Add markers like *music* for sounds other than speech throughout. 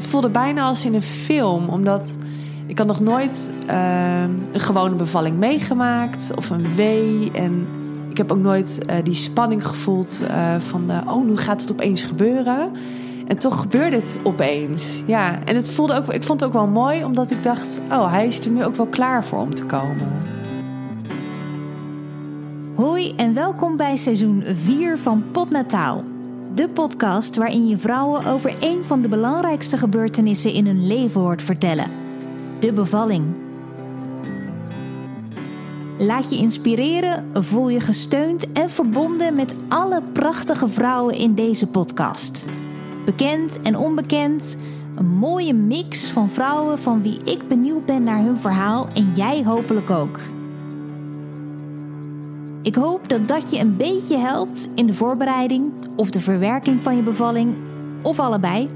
het voelde bijna als in een film, omdat ik had nog nooit uh, een gewone bevalling meegemaakt of een wee. En ik heb ook nooit uh, die spanning gevoeld uh, van, oh, nu gaat het opeens gebeuren. En toch gebeurde het opeens. Ja, en het voelde ook, ik vond het ook wel mooi, omdat ik dacht, oh, hij is er nu ook wel klaar voor om te komen. Hoi en welkom bij seizoen 4 van Potnataal. De podcast waarin je vrouwen over een van de belangrijkste gebeurtenissen in hun leven hoort vertellen: de bevalling. Laat je inspireren, voel je gesteund en verbonden met alle prachtige vrouwen in deze podcast. Bekend en onbekend, een mooie mix van vrouwen van wie ik benieuwd ben naar hun verhaal en jij hopelijk ook. Ik hoop dat dat je een beetje helpt in de voorbereiding of de verwerking van je bevalling, of allebei.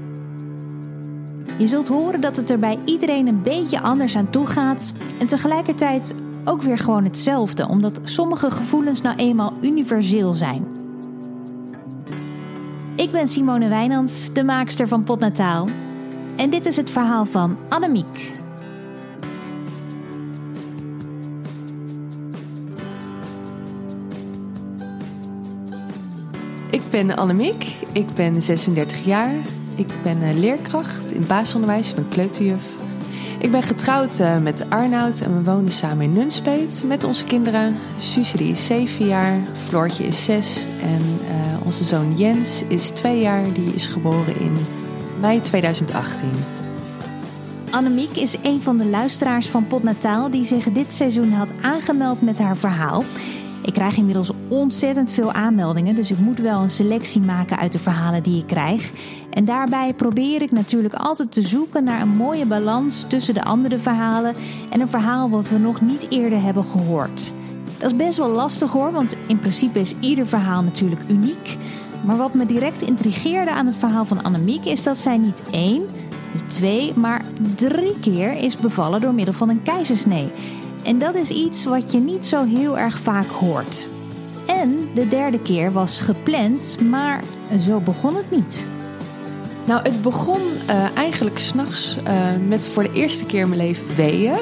Je zult horen dat het er bij iedereen een beetje anders aan toe gaat en tegelijkertijd ook weer gewoon hetzelfde, omdat sommige gevoelens nou eenmaal universeel zijn. Ik ben Simone Wijnands, de maakster van Potnataal. En dit is het verhaal van Annemiek. Ben Annemiek, ik ben 36 jaar. Ik ben eh, leerkracht in basisonderwijs, ik ben kleuterjuf. Ik ben getrouwd uh, met Arnoud en we wonen samen in Nunspeet met onze kinderen. Suze die is 7 jaar, Floortje is 6 en uh, onze zoon Jens is 2 jaar. Die is geboren in mei 2018. Annemiek is een van de luisteraars van Potnataal die zich dit seizoen had aangemeld met haar verhaal. Ik krijg inmiddels ontzettend veel aanmeldingen, dus ik moet wel een selectie maken uit de verhalen die ik krijg. En daarbij probeer ik natuurlijk altijd te zoeken naar een mooie balans tussen de andere verhalen en een verhaal wat we nog niet eerder hebben gehoord. Dat is best wel lastig hoor, want in principe is ieder verhaal natuurlijk uniek. Maar wat me direct intrigeerde aan het verhaal van Annemiek is dat zij niet één, niet twee, maar drie keer is bevallen door middel van een keizersnee. En dat is iets wat je niet zo heel erg vaak hoort. En de derde keer was gepland, maar zo begon het niet. Nou, het begon uh, eigenlijk s'nachts uh, met voor de eerste keer in mijn leven weeën.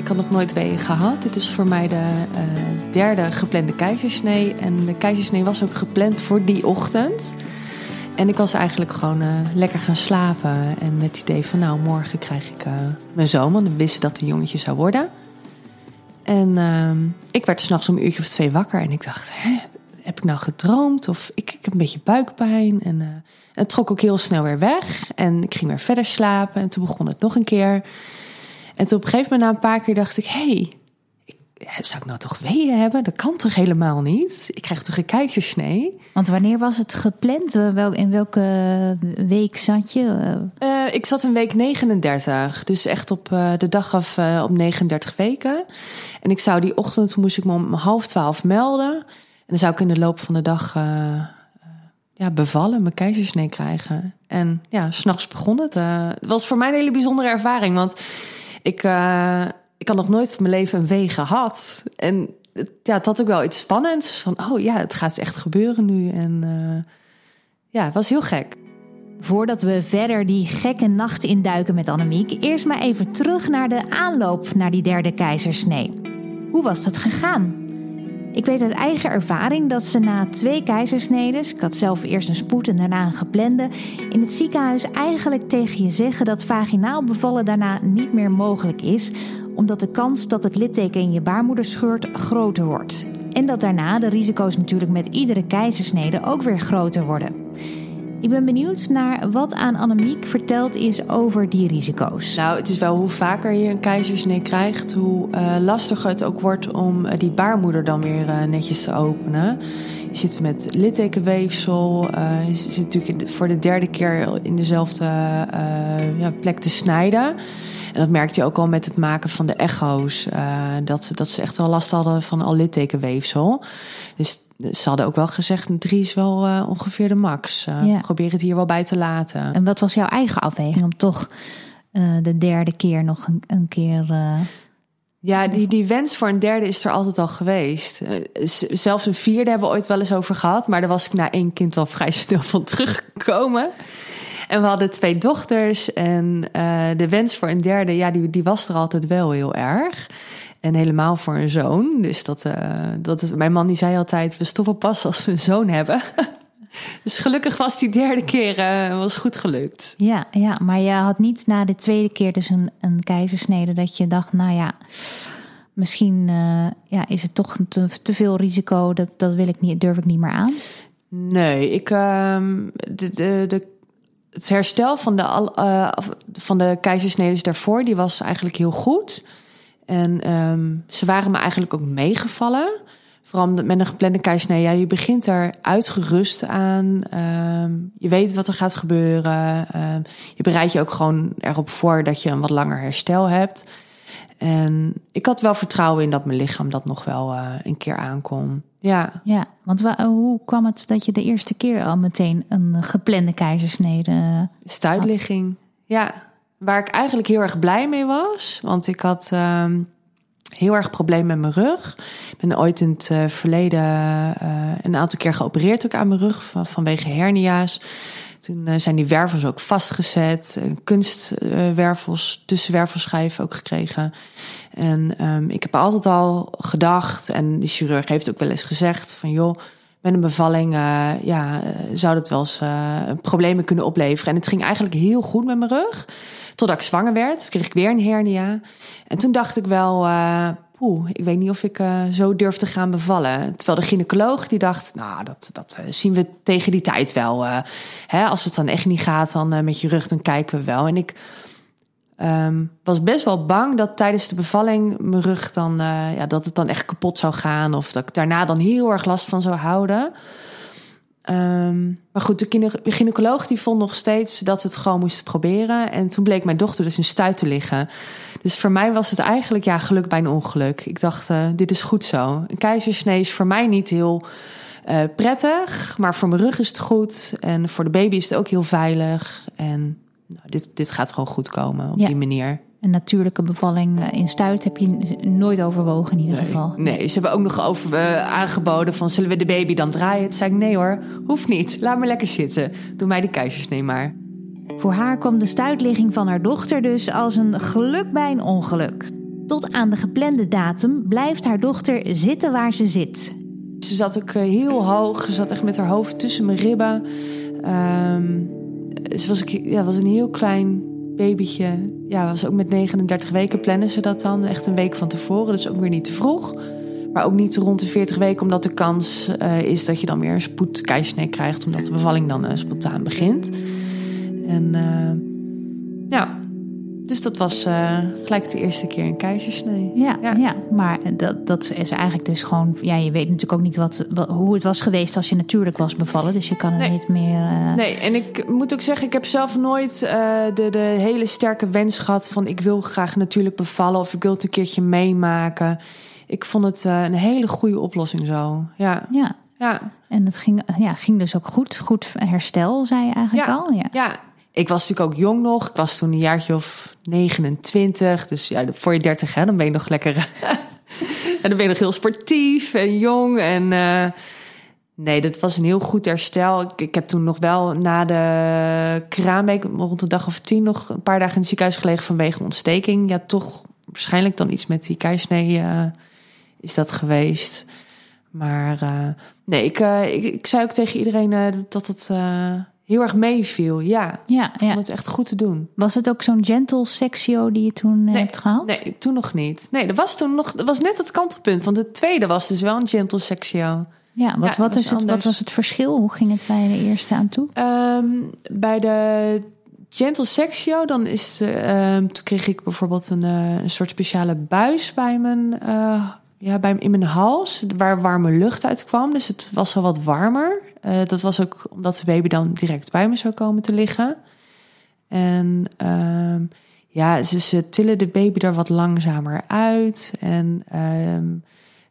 Ik had nog nooit weeën gehad. Dit is voor mij de uh, derde geplande keizersnee. En de keizersnee was ook gepland voor die ochtend. En ik was eigenlijk gewoon lekker gaan slapen. En met het idee van, nou, morgen krijg ik mijn zoon. Want ik wist dat het een jongetje zou worden. En uh, ik werd s'nachts om een uurtje of twee wakker en ik dacht, hè, heb ik nou gedroomd? Of ik, ik heb een beetje buikpijn. En uh, het trok ook heel snel weer weg. En ik ging weer verder slapen. En toen begon het nog een keer. En toen op een gegeven moment na een paar keer dacht ik, hé, hey, zou ik nou toch weeën hebben? Dat kan toch helemaal niet? Ik krijg toch een keizersnee? Want wanneer was het gepland? In welke week zat je? Uh, ik zat in week 39. Dus echt op uh, de dag af uh, op 39 weken. En ik zou die ochtend, moest ik me om half twaalf melden. En dan zou ik in de loop van de dag ja, bevallen, mijn keizersnee krijgen. En ja, s'nachts begon het. het was voor mij een hele bijzondere ervaring. Want ik ik had nog nooit van mijn leven een wee gehad. En ja, het had ook wel iets spannends. Van, oh ja, het gaat echt gebeuren nu. En uh, ja, het was heel gek. Voordat we verder die gekke nacht induiken met Annemiek... eerst maar even terug naar de aanloop naar die derde keizersnee. Hoe was dat gegaan? Ik weet uit eigen ervaring dat ze na twee keizersnedes, ik had zelf eerst een spoed en daarna een geplande, in het ziekenhuis eigenlijk tegen je zeggen dat vaginaal bevallen daarna niet meer mogelijk is, omdat de kans dat het litteken in je baarmoeder scheurt groter wordt. En dat daarna de risico's natuurlijk met iedere keizersnede ook weer groter worden. Ik ben benieuwd naar wat aan Annemiek verteld is over die risico's. Nou, het is wel hoe vaker je een keizersnee krijgt, hoe uh, lastiger het ook wordt om uh, die baarmoeder dan weer uh, netjes te openen. Je zit met littekenweefsel, je zit natuurlijk voor de derde keer in dezelfde ja, plek te snijden. En dat merkte je ook al met het maken van de echo's. Uh, dat, dat ze echt wel last hadden van al littekenweefsel. Dus ze hadden ook wel gezegd, drie is wel uh, ongeveer de max. Uh, ja. Probeer het hier wel bij te laten. En wat was jouw eigen afweging om toch de derde keer nog een, een keer... Ja, die, die wens voor een derde is er altijd al geweest. Zelfs een vierde hebben we ooit wel eens over gehad. Maar daar was ik na één kind al *laughs* vrij snel van teruggekomen. En we hadden twee dochters. En uh, de wens voor een derde, ja, die, die was er altijd wel heel erg. En helemaal voor een zoon. Dus dat, uh, dat is, mijn man die zei altijd: we stoppen pas als we een zoon hebben. *laughs* dus gelukkig was die derde keer uh, was goed gelukt. Ja, ja, maar je had niet na de tweede keer dus een, een keizersnede dat je dacht, nou ja, misschien uh, ja, is het toch te, te, veel risico. Dat, dat wil ik niet, durf ik niet meer aan. Nee, ik um, de, de, de het herstel van de, uh, van de keizersnedes daarvoor, die was eigenlijk heel goed. En um, ze waren me eigenlijk ook meegevallen. Vooral met een geplande keizersnee. Ja, je begint er uitgerust aan. Um, je weet wat er gaat gebeuren. Um, je bereidt je ook gewoon erop voor dat je een wat langer herstel hebt. En ik had wel vertrouwen in dat mijn lichaam dat nog wel uh, een keer aankon. Ja. Ja, want hoe kwam het dat je de eerste keer al meteen een geplande keizersnede. Stuitligging. Ja, waar ik eigenlijk heel erg blij mee was. Want ik had um, heel erg probleem met mijn rug. Ik ben ooit in het uh, verleden een aantal keer geopereerd ook aan mijn rug van, vanwege hernia's. Toen uh, zijn die wervels ook vastgezet. Kunstwervels, tussenwervelschijven ook gekregen. En um, ik heb altijd al gedacht, en de chirurg heeft ook wel eens gezegd: van joh, met een bevalling uh, ja, zou dat wel eens problemen kunnen opleveren. En het ging eigenlijk heel goed met mijn rug. Totdat ik zwanger werd, kreeg ik weer een hernia. En toen dacht ik wel, poeh, ik weet niet of ik uh, zo durf te gaan bevallen. Terwijl de gynaecoloog die dacht, nou, dat, dat zien we tegen die tijd wel. Uh, hè, als het dan echt niet gaat, dan met je rug, dan kijken we wel. En ik um, was best wel bang dat tijdens de bevalling mijn rug dan, ja, dat het dan echt kapot zou gaan. Of dat ik daarna dan heel erg last van zou houden. Um, maar goed, de gynaecoloog die vond nog steeds dat we het gewoon moesten proberen. En toen bleek mijn dochter dus in stuit te liggen. Dus voor mij was het eigenlijk ja, geluk bij een ongeluk. Ik dacht, uh, dit is goed zo. Een keizersnee is voor mij niet heel uh, prettig. Maar voor mijn rug is het goed. En voor de baby is het ook heel veilig. En nou, dit, dit gaat gewoon goed komen op Ja. die manier. Een natuurlijke bevalling eh, in stuit heb je nooit overwogen in ieder Nee, geval. nee, ze hebben ook nog over, uh, aangeboden van zullen we de baby dan draaien? Toen zei ik nee hoor, hoeft niet. Laat me lekker zitten. Doe mij die keizersnee maar. Voor haar kwam de stuitligging van haar dochter dus als een geluk bij een ongeluk. Tot aan de geplande datum blijft haar dochter zitten waar ze zit. Ze zat ook eh, heel hoog. Ze zat echt met haar hoofd tussen mijn ribben. Um, ze was, ja, was een heel klein babytje. Ja, was ook met 39 weken plannen ze dat dan. Echt een week van tevoren, dus ook weer niet te vroeg. Maar ook niet rond de 40 weken, omdat de kans uh, is dat je dan weer een spoedkeizersnee krijgt. Omdat de bevalling dan uh, spontaan begint. En uh, ja, dus dat was uh, gelijk de eerste keer een keizersnee. Ja, ja. ja. maar dat, dat is eigenlijk dus gewoon... Ja, je weet natuurlijk ook niet wat, wat, hoe het was geweest als je natuurlijk was bevallen. Dus je kan het nee. niet meer... Uh... Nee, en ik moet ook zeggen, ik heb zelf nooit uh, de, de hele sterke wens gehad... van ik wil graag natuurlijk bevallen of ik wil het een keertje meemaken. Ik vond het een hele goede oplossing zo, ja. Ja, ja. en het ging, ja, ging dus ook goed. Goed herstel, zei je eigenlijk ja. al. Ja. ja, ik was natuurlijk ook jong nog. Ik was toen een jaartje of 29. Dus ja, voor je 30, hè, dan ben je nog lekker. *laughs* en dan ben je nog heel sportief en jong. En uh, nee, dat was een heel goed herstel. Ik, ik, heb toen nog wel na de kraamweek, rond de dag of tien, nog een paar dagen in het ziekenhuis gelegen vanwege ontsteking. Ja, toch waarschijnlijk dan iets met die keisnee uh, is dat geweest. Maar uh, nee, ik, ik, zei ook tegen iedereen dat, dat het heel erg meeviel. Ja, ja, ik vond ja. het echt goed te doen. Was het ook zo'n gentle sexio die je toen nee, hebt gehaald? Nee, toen nog niet. Nee, dat was toen nog. Dat was net het kantelpunt. Want de tweede was dus wel een gentle sexio. Ja, wat, Ja, wat, is het, wat was het verschil? Hoe ging het bij de eerste aan toe? Um, bij de gentle sexio, dan is. Uh, toen kreeg ik bijvoorbeeld een, uh, een soort speciale buis bij mijn. Uh, ja, bij, in mijn hals, waar warme lucht uit kwam. Dus het was al wat warmer. Uh, dat was ook omdat de baby dan direct bij me zou komen te liggen. En um, ja, ze, tillen de baby er wat langzamer uit. En um,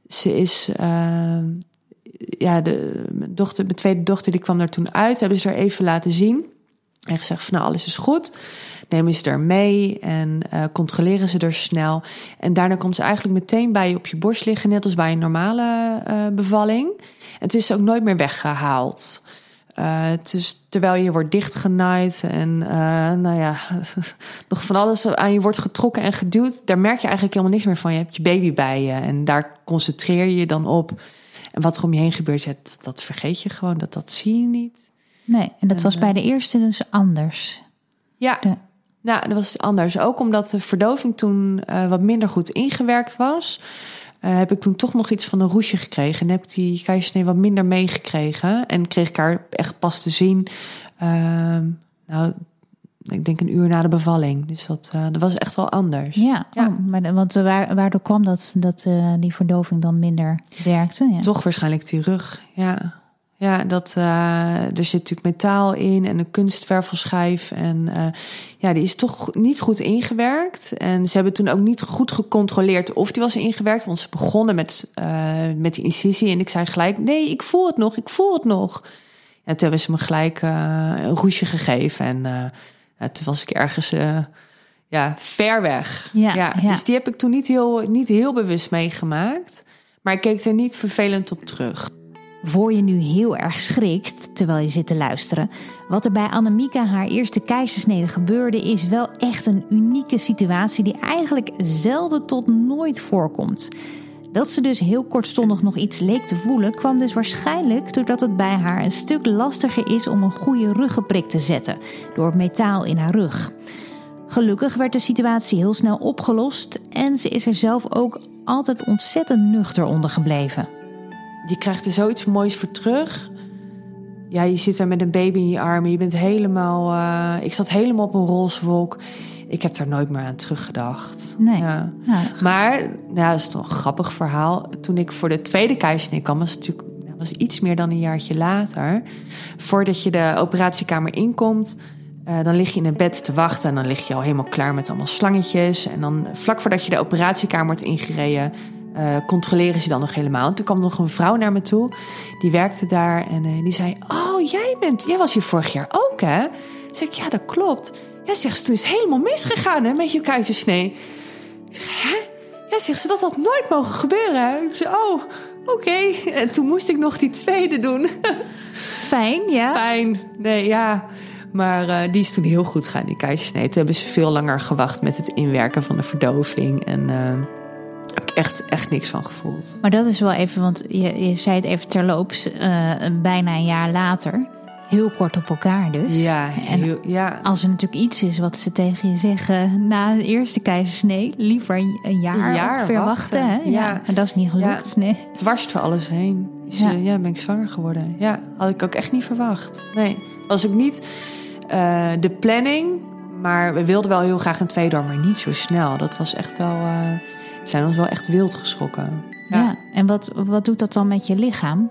ze is. Uh, ja, de, mijn, dochter, mijn tweede dochter die kwam daar toen uit. Hebben ze er even laten zien. En gezegd van nou, alles is goed. Nemen ze er mee en uh, controleren ze er snel. En daarna komt ze eigenlijk meteen bij je op je borst liggen, net als bij een normale uh, bevalling. En het is ook nooit meer weggehaald. Uh, het is terwijl je wordt dichtgenaaid en uh, nou ja, *laughs* nog van alles aan je wordt getrokken en geduwd. Daar merk je eigenlijk helemaal niks meer van. Je hebt je baby bij je en daar concentreer je je dan op. En wat er om je heen gebeurt, ja, dat, dat vergeet je gewoon, dat, dat zie je niet. Nee, en dat was bij de eerste dus anders. Ja, de... nou, dat was anders. Ook omdat de verdoving toen uh, wat minder goed ingewerkt was. Uh, heb ik toen toch nog iets van een roesje gekregen. En heb ik die keizersnee wat minder meegekregen. En kreeg ik haar echt pas te zien. Uh, nou, ik denk een uur na de bevalling. Dus dat, uh, dat was echt wel anders. Ja, ja. Oh, maar, want waar, waardoor kwam dat, dat die verdoving dan minder werkte? Ja. Toch waarschijnlijk die rug, ja. Ja, dat, uh, er zit natuurlijk metaal in en een kunstwervelschijf. En uh, ja, die is toch niet goed ingewerkt. En ze hebben toen ook niet goed gecontroleerd of die was ingewerkt. Want ze begonnen met, uh, met die incisie. En ik zei gelijk, nee, ik voel het nog, ik voel het nog. En toen hebben ze me gelijk een roesje gegeven. En toen was ik ergens ja, ver weg. Ja, ja, ja, Dus die heb ik toen niet heel, niet heel bewust meegemaakt. Maar ik keek er niet vervelend op terug. Voor je nu heel erg schrikt terwijl je zit te luisteren. Wat er bij Annemieke haar eerste keizersnede gebeurde, is wel echt een unieke situatie die eigenlijk zelden tot nooit voorkomt. Dat ze dus heel kortstondig nog iets leek te voelen, kwam dus waarschijnlijk doordat het bij haar een stuk lastiger is om een goede ruggenprik te zetten door metaal in haar rug. Gelukkig werd de situatie heel snel opgelost en ze is er zelf ook altijd ontzettend nuchter onder gebleven je krijgt er zoiets moois voor terug. Ja, je zit daar met een baby in je armen. Je bent helemaal. Uh, ik zat helemaal op een roze wolk. Ik heb daar nooit meer aan teruggedacht. Nee. Ja. Ja. Maar, ja, dat is toch een grappig verhaal. Toen ik voor de tweede keizersnee kwam, was het natuurlijk was iets meer dan een jaartje later. Voordat je de operatiekamer inkomt, uh, dan lig je in een bed te wachten. En dan lig je al helemaal klaar met allemaal slangetjes. En dan vlak voordat je de operatiekamer wordt ingereden, uh, controleren ze dan nog helemaal. En toen kwam nog een vrouw naar me toe, die werkte daar en uh, die zei: Oh, jij bent, jij was hier vorig jaar ook, hè? Zeg ik: Ja, dat klopt. Ja, zegt ze, toen is het helemaal misgegaan hè, met je keizersnee. Ik zeg: Hè? Ja, zegt ze, dat had nooit mogen gebeuren. Ik zeg: Oh, oké. Okay. En toen moest ik nog die tweede doen. *laughs* Fijn, ja. Fijn, nee, ja. Maar uh, die is toen heel goed gegaan, die keizersnee. Toen hebben ze veel langer gewacht met het inwerken van de verdoving. En heb ik echt, echt niks van gevoeld. Maar dat is wel even, want je, je zei het even terloops, uh, bijna een jaar later. Heel kort op elkaar dus. Ja, heel, en ja. Als er natuurlijk iets is wat ze tegen je zeggen na de eerste keizersnee, liever een jaar, een jaar ongeveer wachten. Ja. ja. maar dat is niet gelukt. Ja. Nee. Dwars door alles heen. Is, ja. ja, ben ik zwanger geworden. Ja, had ik ook echt niet verwacht. Nee, was ook niet uh, de planning, maar we wilden wel heel graag een tweede, maar niet zo snel. Dat was echt wel. Uh, zijn ons wel echt wild geschrokken. Ja, ja en wat, wat doet dat dan met je lichaam?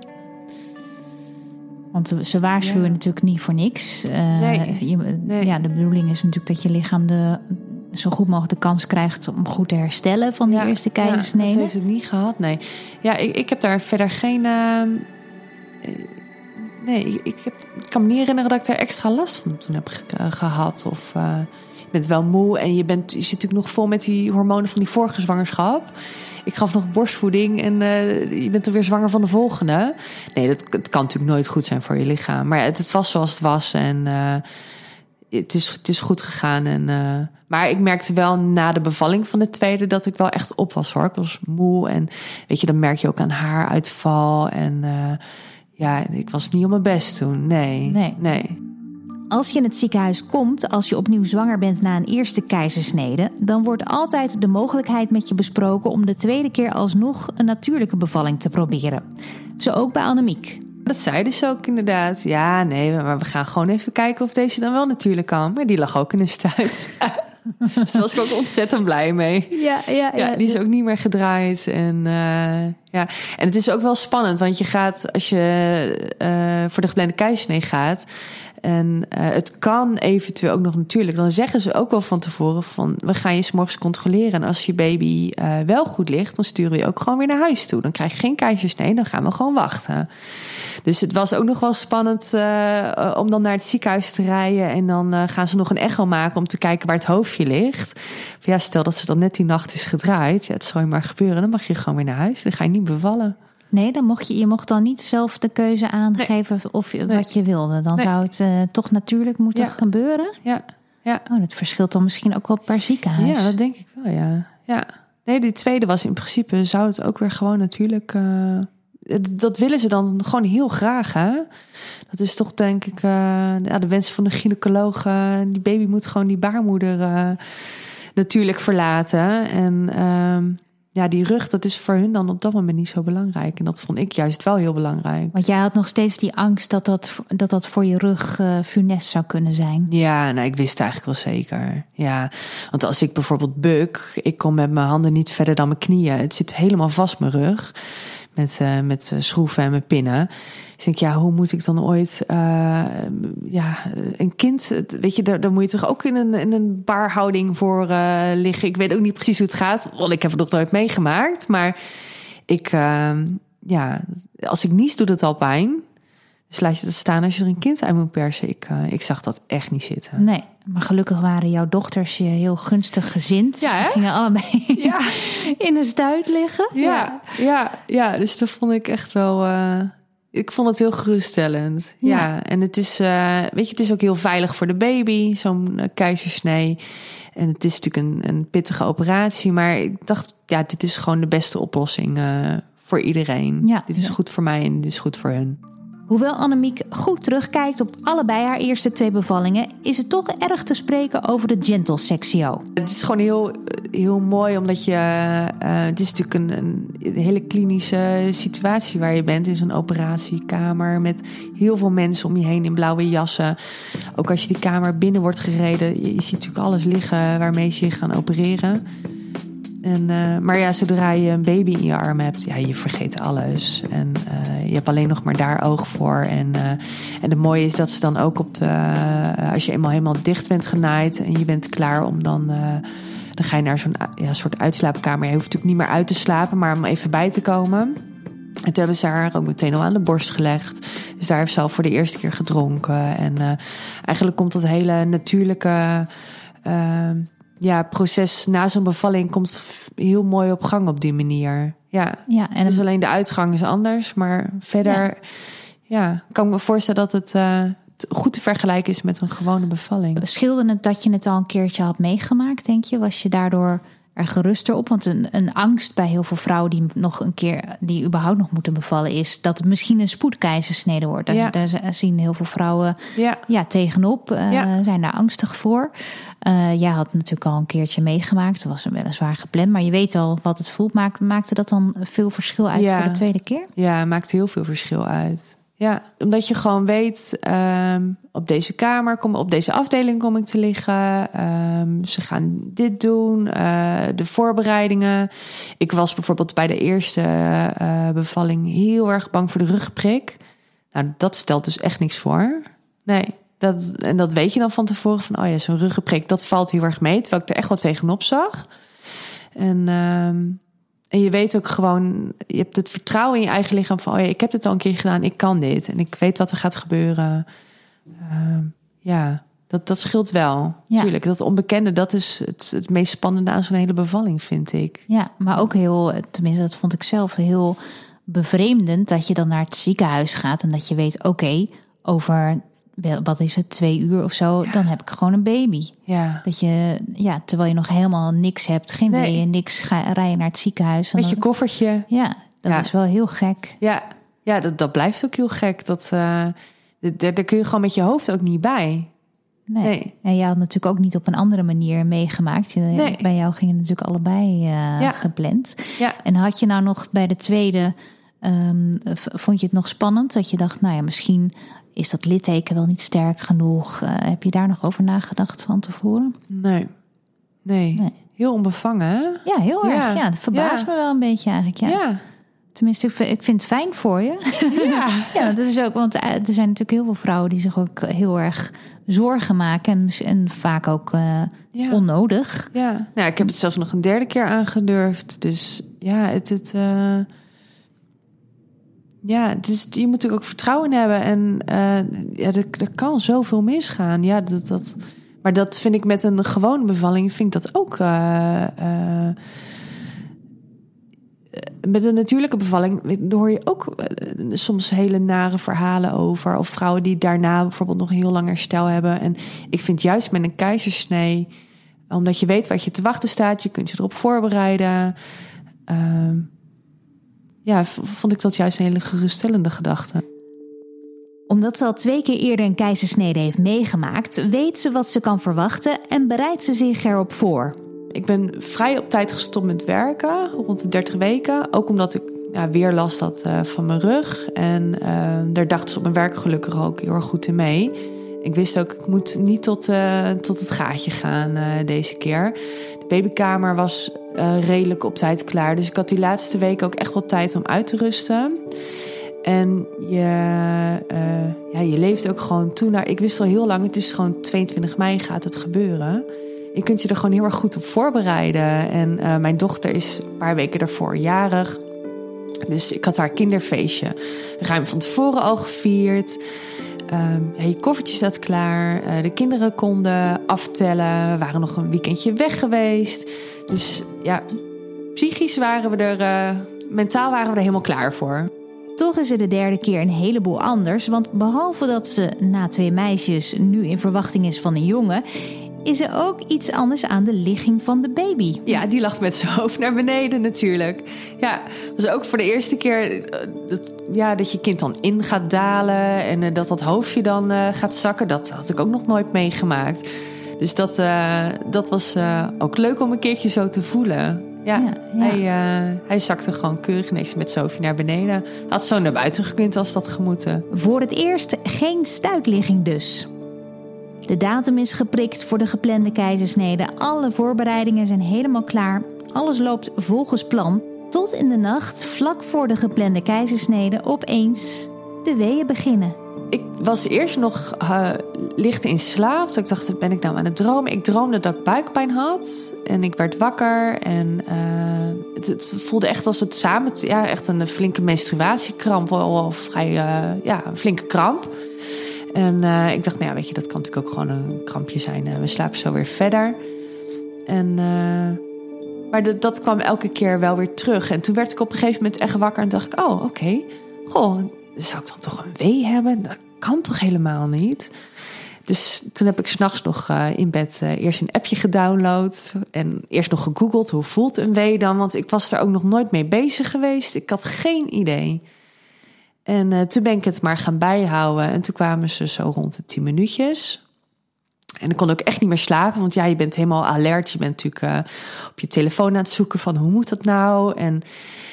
Want ze waarschuwen ja. natuurlijk niet voor niks. Uh, nee. Je, nee. Ja, de bedoeling is natuurlijk dat je lichaam de, zo goed mogelijk de kans krijgt om goed te herstellen van ja, eerste keizersnee. Ja, dat heeft het niet gehad, nee. Ja, ik, ik heb daar verder geen. Uh, nee, ik, heb, ik kan me niet herinneren dat ik daar extra last van toen heb ge gehad. Of uh, je bent wel moe en je, bent, je zit natuurlijk nog vol met die hormonen van die vorige zwangerschap. Ik gaf nog borstvoeding en uh, je bent er weer zwanger van de volgende. Nee, dat, kan natuurlijk nooit goed zijn voor je lichaam. Maar het, het was zoals het was en uh, het, is, het is goed gegaan. En, uh, maar ik merkte wel na de bevalling van de tweede dat ik wel echt op was hoor. Ik was moe en weet je, dan merk je ook aan haaruitval. En ja, ik was niet op mijn best toen. Nee, nee. nee. Als je in het ziekenhuis komt als je opnieuw zwanger bent na een eerste keizersnede, dan wordt altijd de mogelijkheid met je besproken om de tweede keer alsnog een natuurlijke bevalling te proberen. Zo ook bij Annemiek. Dat zeiden ze ook inderdaad. Ja, nee, maar we gaan gewoon even kijken of deze dan wel natuurlijk kan. Maar die lag ook in een stuit. dus *laughs* daar was ik ook ontzettend blij mee. Ja, ja, ja. ja die is ook niet meer gedraaid. En, uh, ja. en het is ook wel spannend, want je gaat, als je uh, voor de geplande keizersnee gaat, en uh, het kan eventueel ook nog natuurlijk. Dan zeggen ze ook wel van tevoren van... we gaan je s'morgens controleren. En als je baby uh, wel goed ligt... dan sturen we je ook gewoon weer naar huis toe. Dan krijg je geen keizersnee, dan gaan we gewoon wachten. Dus het was ook nog wel spannend uh, om dan naar het ziekenhuis te rijden... en dan gaan ze nog een echo maken om te kijken waar het hoofdje ligt. Ja, stel dat ze dan net die nacht is gedraaid. Ja, het zal je maar gebeuren, dan mag je gewoon weer naar huis. Dan ga je niet bevallen. Nee, dan mocht je, je mocht dan niet zelf de keuze aangeven of je, wat je wilde. Dan Nee. zou het eh, toch natuurlijk moeten Ja. gebeuren. Ja, ja. Oh, dat verschilt dan misschien ook wel per ziekenhuis. Ja, dat denk ik wel, ja. ja. Nee, die tweede was in principe, zou het ook weer gewoon natuurlijk... eh, dat willen ze dan gewoon heel graag, hè? Dat is toch denk ik eh, ja, de wens van de gynaecoloog. die baby moet gewoon die baarmoeder natuurlijk verlaten. En ehm, ja, die rug, dat is voor hun dan op dat moment niet zo belangrijk. En dat vond ik juist wel heel belangrijk. Want jij had nog steeds die angst dat dat, dat, dat voor je rug eh, funest zou kunnen zijn. Ja, nou, ik wist eigenlijk wel zeker. Ja, want als ik bijvoorbeeld buk, ik kom met mijn handen niet verder dan mijn knieën. Het zit helemaal vast mijn rug met, eh, met eh, schroeven en met pinnen. Dus ik denk, ja, hoe moet ik dan ooit, eh, ja, een kind, weet je, daar, daar moet je toch ook in een, in een baarhouding voor liggen. Ik weet ook niet precies hoe het gaat, want ik heb het nog nooit meegemaakt. Maar ik, ja, als ik nies, doet het al pijn. Dus laat je dat staan als je er een kind uit moet persen. Ik, eh, ik zag dat echt niet zitten. Nee, maar gelukkig waren jouw dochters je heel gunstig gezind. Ja, hè? Gingen allebei *laughs* Ja. *laughs* in een stuit liggen. Ja, ja, ja. Dus dat vond ik echt wel. eh, ik vond het heel geruststellend. Ja, Ja. en het is, eh, weet je, het is ook heel veilig voor de baby, zo'n keizersnee. En het is natuurlijk een, een pittige operatie, maar ik dacht, ja, dit is gewoon de beste oplossing voor iedereen. Ja. Dit is Ja. goed voor mij en dit is goed voor hun. Hoewel Annemiek goed terugkijkt op allebei haar eerste twee bevallingen, is het toch erg te spreken over de gentle sexio. Het is gewoon heel, heel mooi, omdat je. eh, het is natuurlijk een, een hele klinische situatie waar je bent in zo'n operatiekamer. Met heel veel mensen om je heen in blauwe jassen. Ook als je die kamer binnen wordt gereden, je, je ziet natuurlijk alles liggen waarmee ze je gaan opereren. En, eh, maar ja, zodra je een baby in je arm hebt, ja, je vergeet alles. En eh, je hebt alleen nog maar daar oog voor. En, eh, en het mooie is dat ze dan ook op de. als je eenmaal helemaal dicht bent genaaid en je bent klaar om dan. dan ga je naar zo'n ja, soort uitslaapkamer. Je hoeft natuurlijk niet meer uit te slapen, maar om even bij te komen. En toen hebben ze haar ook meteen al aan de borst gelegd. Dus daar heeft ze al voor de eerste keer gedronken. En eigenlijk komt dat hele natuurlijke eh, ja, proces na zo'n bevalling komt heel mooi op gang op die manier. Ja, Ja, en is alleen de uitgang is anders, maar verder ja. kan ik me voorstellen dat het eh, goed te vergelijken is met een gewone bevalling. scheelde het dat je het al een keertje had meegemaakt, denk je? Was je daardoor er geruster op? Want een, een angst bij heel veel vrouwen die nog een keer, die überhaupt nog moeten bevallen, is dat het misschien een spoedkeizersnede wordt. Daar, Ja. daar zien heel veel vrouwen Ja, ja, tegenop, eh, Ja. zijn daar angstig voor. Eh jij had natuurlijk al een keertje meegemaakt. Dat was weliswaar gepland, maar je weet al wat het voelt. Maakt, maakte dat dan veel verschil uit voor de tweede keer? Ja, maakt heel veel verschil uit. Ja, omdat je gewoon weet, ehm, op deze kamer, kom, op deze afdeling kom ik te liggen. Ehm, ze gaan dit doen, eh, de voorbereidingen. Ik was bijvoorbeeld bij de eerste eh, bevalling heel erg bang voor de rugprik. Nou, dat stelt dus echt niks voor. Nee, dat, en dat weet je dan van tevoren van, oh ja, zo'n ruggenprik, dat valt heel erg mee. Terwijl ik er echt wat tegenop zag. En, ehm, en je weet ook gewoon, je hebt het vertrouwen in je eigen lichaam van, oh ja, ik heb dit al een keer gedaan, ik kan dit. En ik weet wat er gaat gebeuren. Ehm, ja, dat, dat scheelt wel. Ja. Tuurlijk, dat onbekende, dat is het, het meest spannende aan zo'n hele bevalling, vind ik. Ja, maar ook heel, tenminste dat vond ik zelf heel bevreemdend dat je dan naar het ziekenhuis gaat en dat je weet, oké, over wat is het, twee uur of zo, dan heb ik gewoon een baby. Ja, Dat je, ja, terwijl je nog helemaal niks hebt, geen Nee. weeën, niks, ga rij je naar het ziekenhuis. en met je koffertje. ja, dat Ja. is wel heel gek. Ja, ja dat, dat blijft ook heel gek. Dat, d- daar, daar kun je gewoon met je hoofd ook niet bij. Nee. Nee. En jij had natuurlijk ook niet op een andere manier meegemaakt. Je- Nee. Bij jou gingen natuurlijk allebei eh, Ja. gepland. Ja. En had je nou nog bij de tweede, ehm, vond je het nog spannend? Dat je dacht, nou ja, misschien is dat litteken wel niet sterk genoeg. Eh, heb je daar nog over nagedacht van tevoren? Nee. Nee. Nee. Heel onbevangen, hè? Ja, heel Ja. erg. Ja, dat verbaast Ja. me wel een beetje eigenlijk. Ja. Ja. Tenminste, ik vind- het fijn voor je. Ja. *laughs* Ja, want dat is ook, want eh, er zijn natuurlijk heel veel vrouwen die zich ook heel erg zorgen maken. En, vaak ook eh, Ja. onnodig. Ja. Nou, ik heb het zelfs nog een derde keer aangedurfd. Dus ja, het... het Ja, is, je moet natuurlijk ook vertrouwen hebben. En eh, ja, er, er kan zoveel misgaan. Ja, dat, dat, maar dat vind ik met een gewone bevalling... vind ik dat ook... eh, eh, met een natuurlijke bevalling hoor je ook soms hele nare verhalen over. Of vrouwen die daarna bijvoorbeeld nog heel lang herstel hebben. En ik vind juist met een keizersnee, omdat je weet wat je te wachten staat, je kunt je erop voorbereiden. Ehm, ja, vond ik dat juist een hele geruststellende gedachte omdat ze al twee keer eerder een keizersnede heeft meegemaakt, weet ze wat ze kan verwachten en bereidt ze zich erop voor. Ik ben vrij op tijd gestopt met werken, rond de 30 weken. Ook omdat ik ja, weer last had uh, van mijn rug. En uh, daar dachten ze op mijn werk gelukkig ook heel erg goed in mee. Ik wist ook, ik moet niet tot, uh, tot het gaatje gaan deze keer. De babykamer was redelijk op tijd klaar. Dus ik had die laatste weken ook echt wel tijd om uit te rusten. En je, ja, je leeft ook gewoon toe naar. Ik wist al heel lang, het is gewoon 22 mei gaat het gebeuren je kunt je er gewoon heel erg goed op voorbereiden. En mijn dochter is een paar weken daarvoor jarig. Dus ik had haar kinderfeestje ruim van tevoren al gevierd. Je koffertje staat klaar. Uh, de kinderen konden aftellen. We waren nog een weekendje weg geweest. Dus ja, psychisch waren we er, uh, mentaal waren we er helemaal klaar voor. Toch is er de derde keer een heleboel anders. Want behalve dat ze na twee meisjes nu in verwachting is van een jongen, is er ook iets anders aan de ligging van de baby. Ja, die lag met zijn *laughs* hoofd naar beneden natuurlijk. Ja, was ook voor de eerste keer eh, dat, ja, dat je kind dan in gaat dalen en uh, dat dat hoofdje dan uh, gaat zakken. Dat had ik ook nog nooit meegemaakt. Dus dat, uh, dat was ook leuk om een keertje zo te voelen. Ja, ja, ja. Hij, hij zakte gewoon keurig niks met Sophie naar beneden. Had zo naar buiten gekund als dat gemoeten. Voor het eerst geen stuitligging dus. De datum is geprikt voor de geplande keizersnede. Alle voorbereidingen zijn helemaal klaar. Alles loopt volgens plan. Tot in de nacht, vlak voor de geplande keizersnede, opeens de weeën beginnen. Ik was eerst nog uh, licht in slaap. Ik dacht, ben ik nou aan het dromen? Ik droomde dat ik buikpijn had. En ik werd wakker. En uh, het, het, voelde echt als het samen... Ja, echt een flinke menstruatiekramp. Wel, vrij, uh, ja, een flinke kramp. En uh, ik dacht, nou ja, weet je, dat kan natuurlijk ook gewoon een krampje zijn. Uh, we slapen zo weer verder. En, uh, maar dat kwam elke keer wel weer terug. En toen werd ik op een gegeven moment echt wakker en dacht ik, oh, oké. Goh, zou ik dan toch een wee hebben? Dat kan toch helemaal niet? Dus toen heb ik s'nachts nog in bed eerst een appje gedownload. En eerst nog gegoogeld, hoe voelt een wee dan? Want ik was er ook nog nooit mee bezig geweest. Ik had geen idee. En uh, toen ben ik het maar gaan bijhouden. En toen kwamen ze zo rond de tien minuutjes. En ik kon ook echt niet meer slapen, want ja, je bent helemaal alert. Je bent natuurlijk uh, op je telefoon aan het zoeken van hoe moet dat nou? En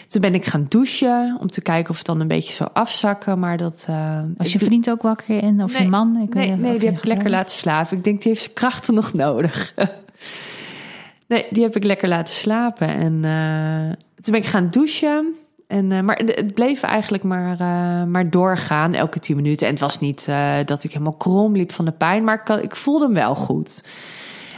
toen ben ik gaan douchen om te kijken of het dan een beetje zou afzakken. Maar dat. Uh, Was je vriend ook wakker en of je man? Ik nee, nee die heb ik lekker laten slapen. Ik denk die heeft zijn krachten nog nodig. *laughs* nee, die heb ik lekker laten slapen. En toen ben ik gaan douchen. En, uh, maar het bleef eigenlijk maar, uh, maar doorgaan, elke tien minuten. En het was niet uh, dat ik helemaal krom liep van de pijn, maar ik, ik, voelde hem wel goed.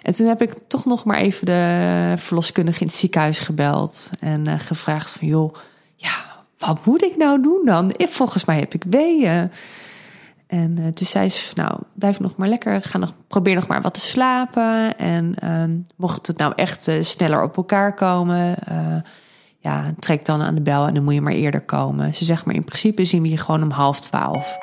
En toen heb ik toch nog maar even de verloskundige in het ziekenhuis gebeld. En gevraagd van, joh, ja, wat moet ik nou doen dan? Volgens mij heb ik weeën. En toen zei ze, nou, blijf nog maar lekker. Ga nog, probeer nog maar wat te slapen. En ehm, mocht het nou echt sneller op elkaar komen ja, trek dan aan de bel en dan moet je maar eerder komen. Ze zegt maar in principe zien we je gewoon om half twaalf.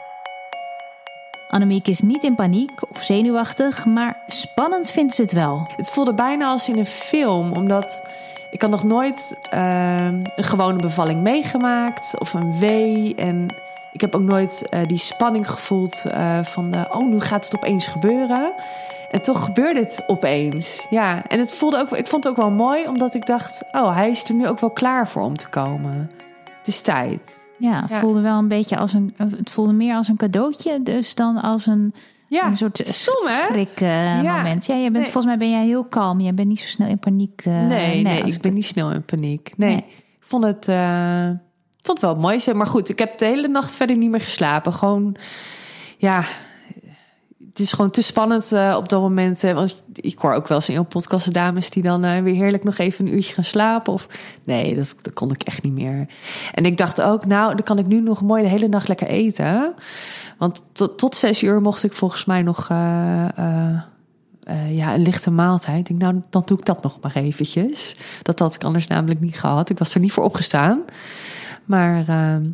Annemiek is niet in paniek of zenuwachtig, maar spannend vindt ze het wel. Het voelde bijna als in een film, omdat ik had nog nooit uh, een gewone bevalling meegemaakt of een wee. En ik heb ook nooit uh, die spanning gevoeld uh, van, uh, oh, nu gaat het opeens gebeuren. En toch gebeurde het opeens. Ja, en het voelde ook, ik vond het ook wel mooi, omdat ik dacht: oh, hij is er nu ook wel klaar voor om te komen. Het is tijd. Ja, het voelde wel een beetje als een. Het voelde meer als een cadeautje, dus dan als een. Ja, een soort stom, schrik uh, ja. moment. Ja, je bent, volgens mij ben jij heel kalm. Je bent niet zo snel in paniek. Uh, nee, nee, ik ben niet snel in paniek. Nee, nee. ik vond het, uh, vond het wel mooi. Maar goed, ik heb de hele nacht verder niet meer geslapen. Gewoon, ja, het is gewoon te spannend uh, op dat moment. Want ik hoor ook wel eens in een podcast dames die dan uh, weer heerlijk nog even een uurtje gaan slapen. Of nee, dat, kon ik echt niet meer. En ik dacht ook, nou, dan kan ik nu nog mooi de hele nacht lekker eten. Want tot, tot zes uur mocht ik volgens mij nog eh, ja, een lichte maaltijd. Ik denk, nou, dan doe ik dat nog maar eventjes. Dat had ik anders namelijk niet gehad. Ik was er niet voor opgestaan. Maar ehm,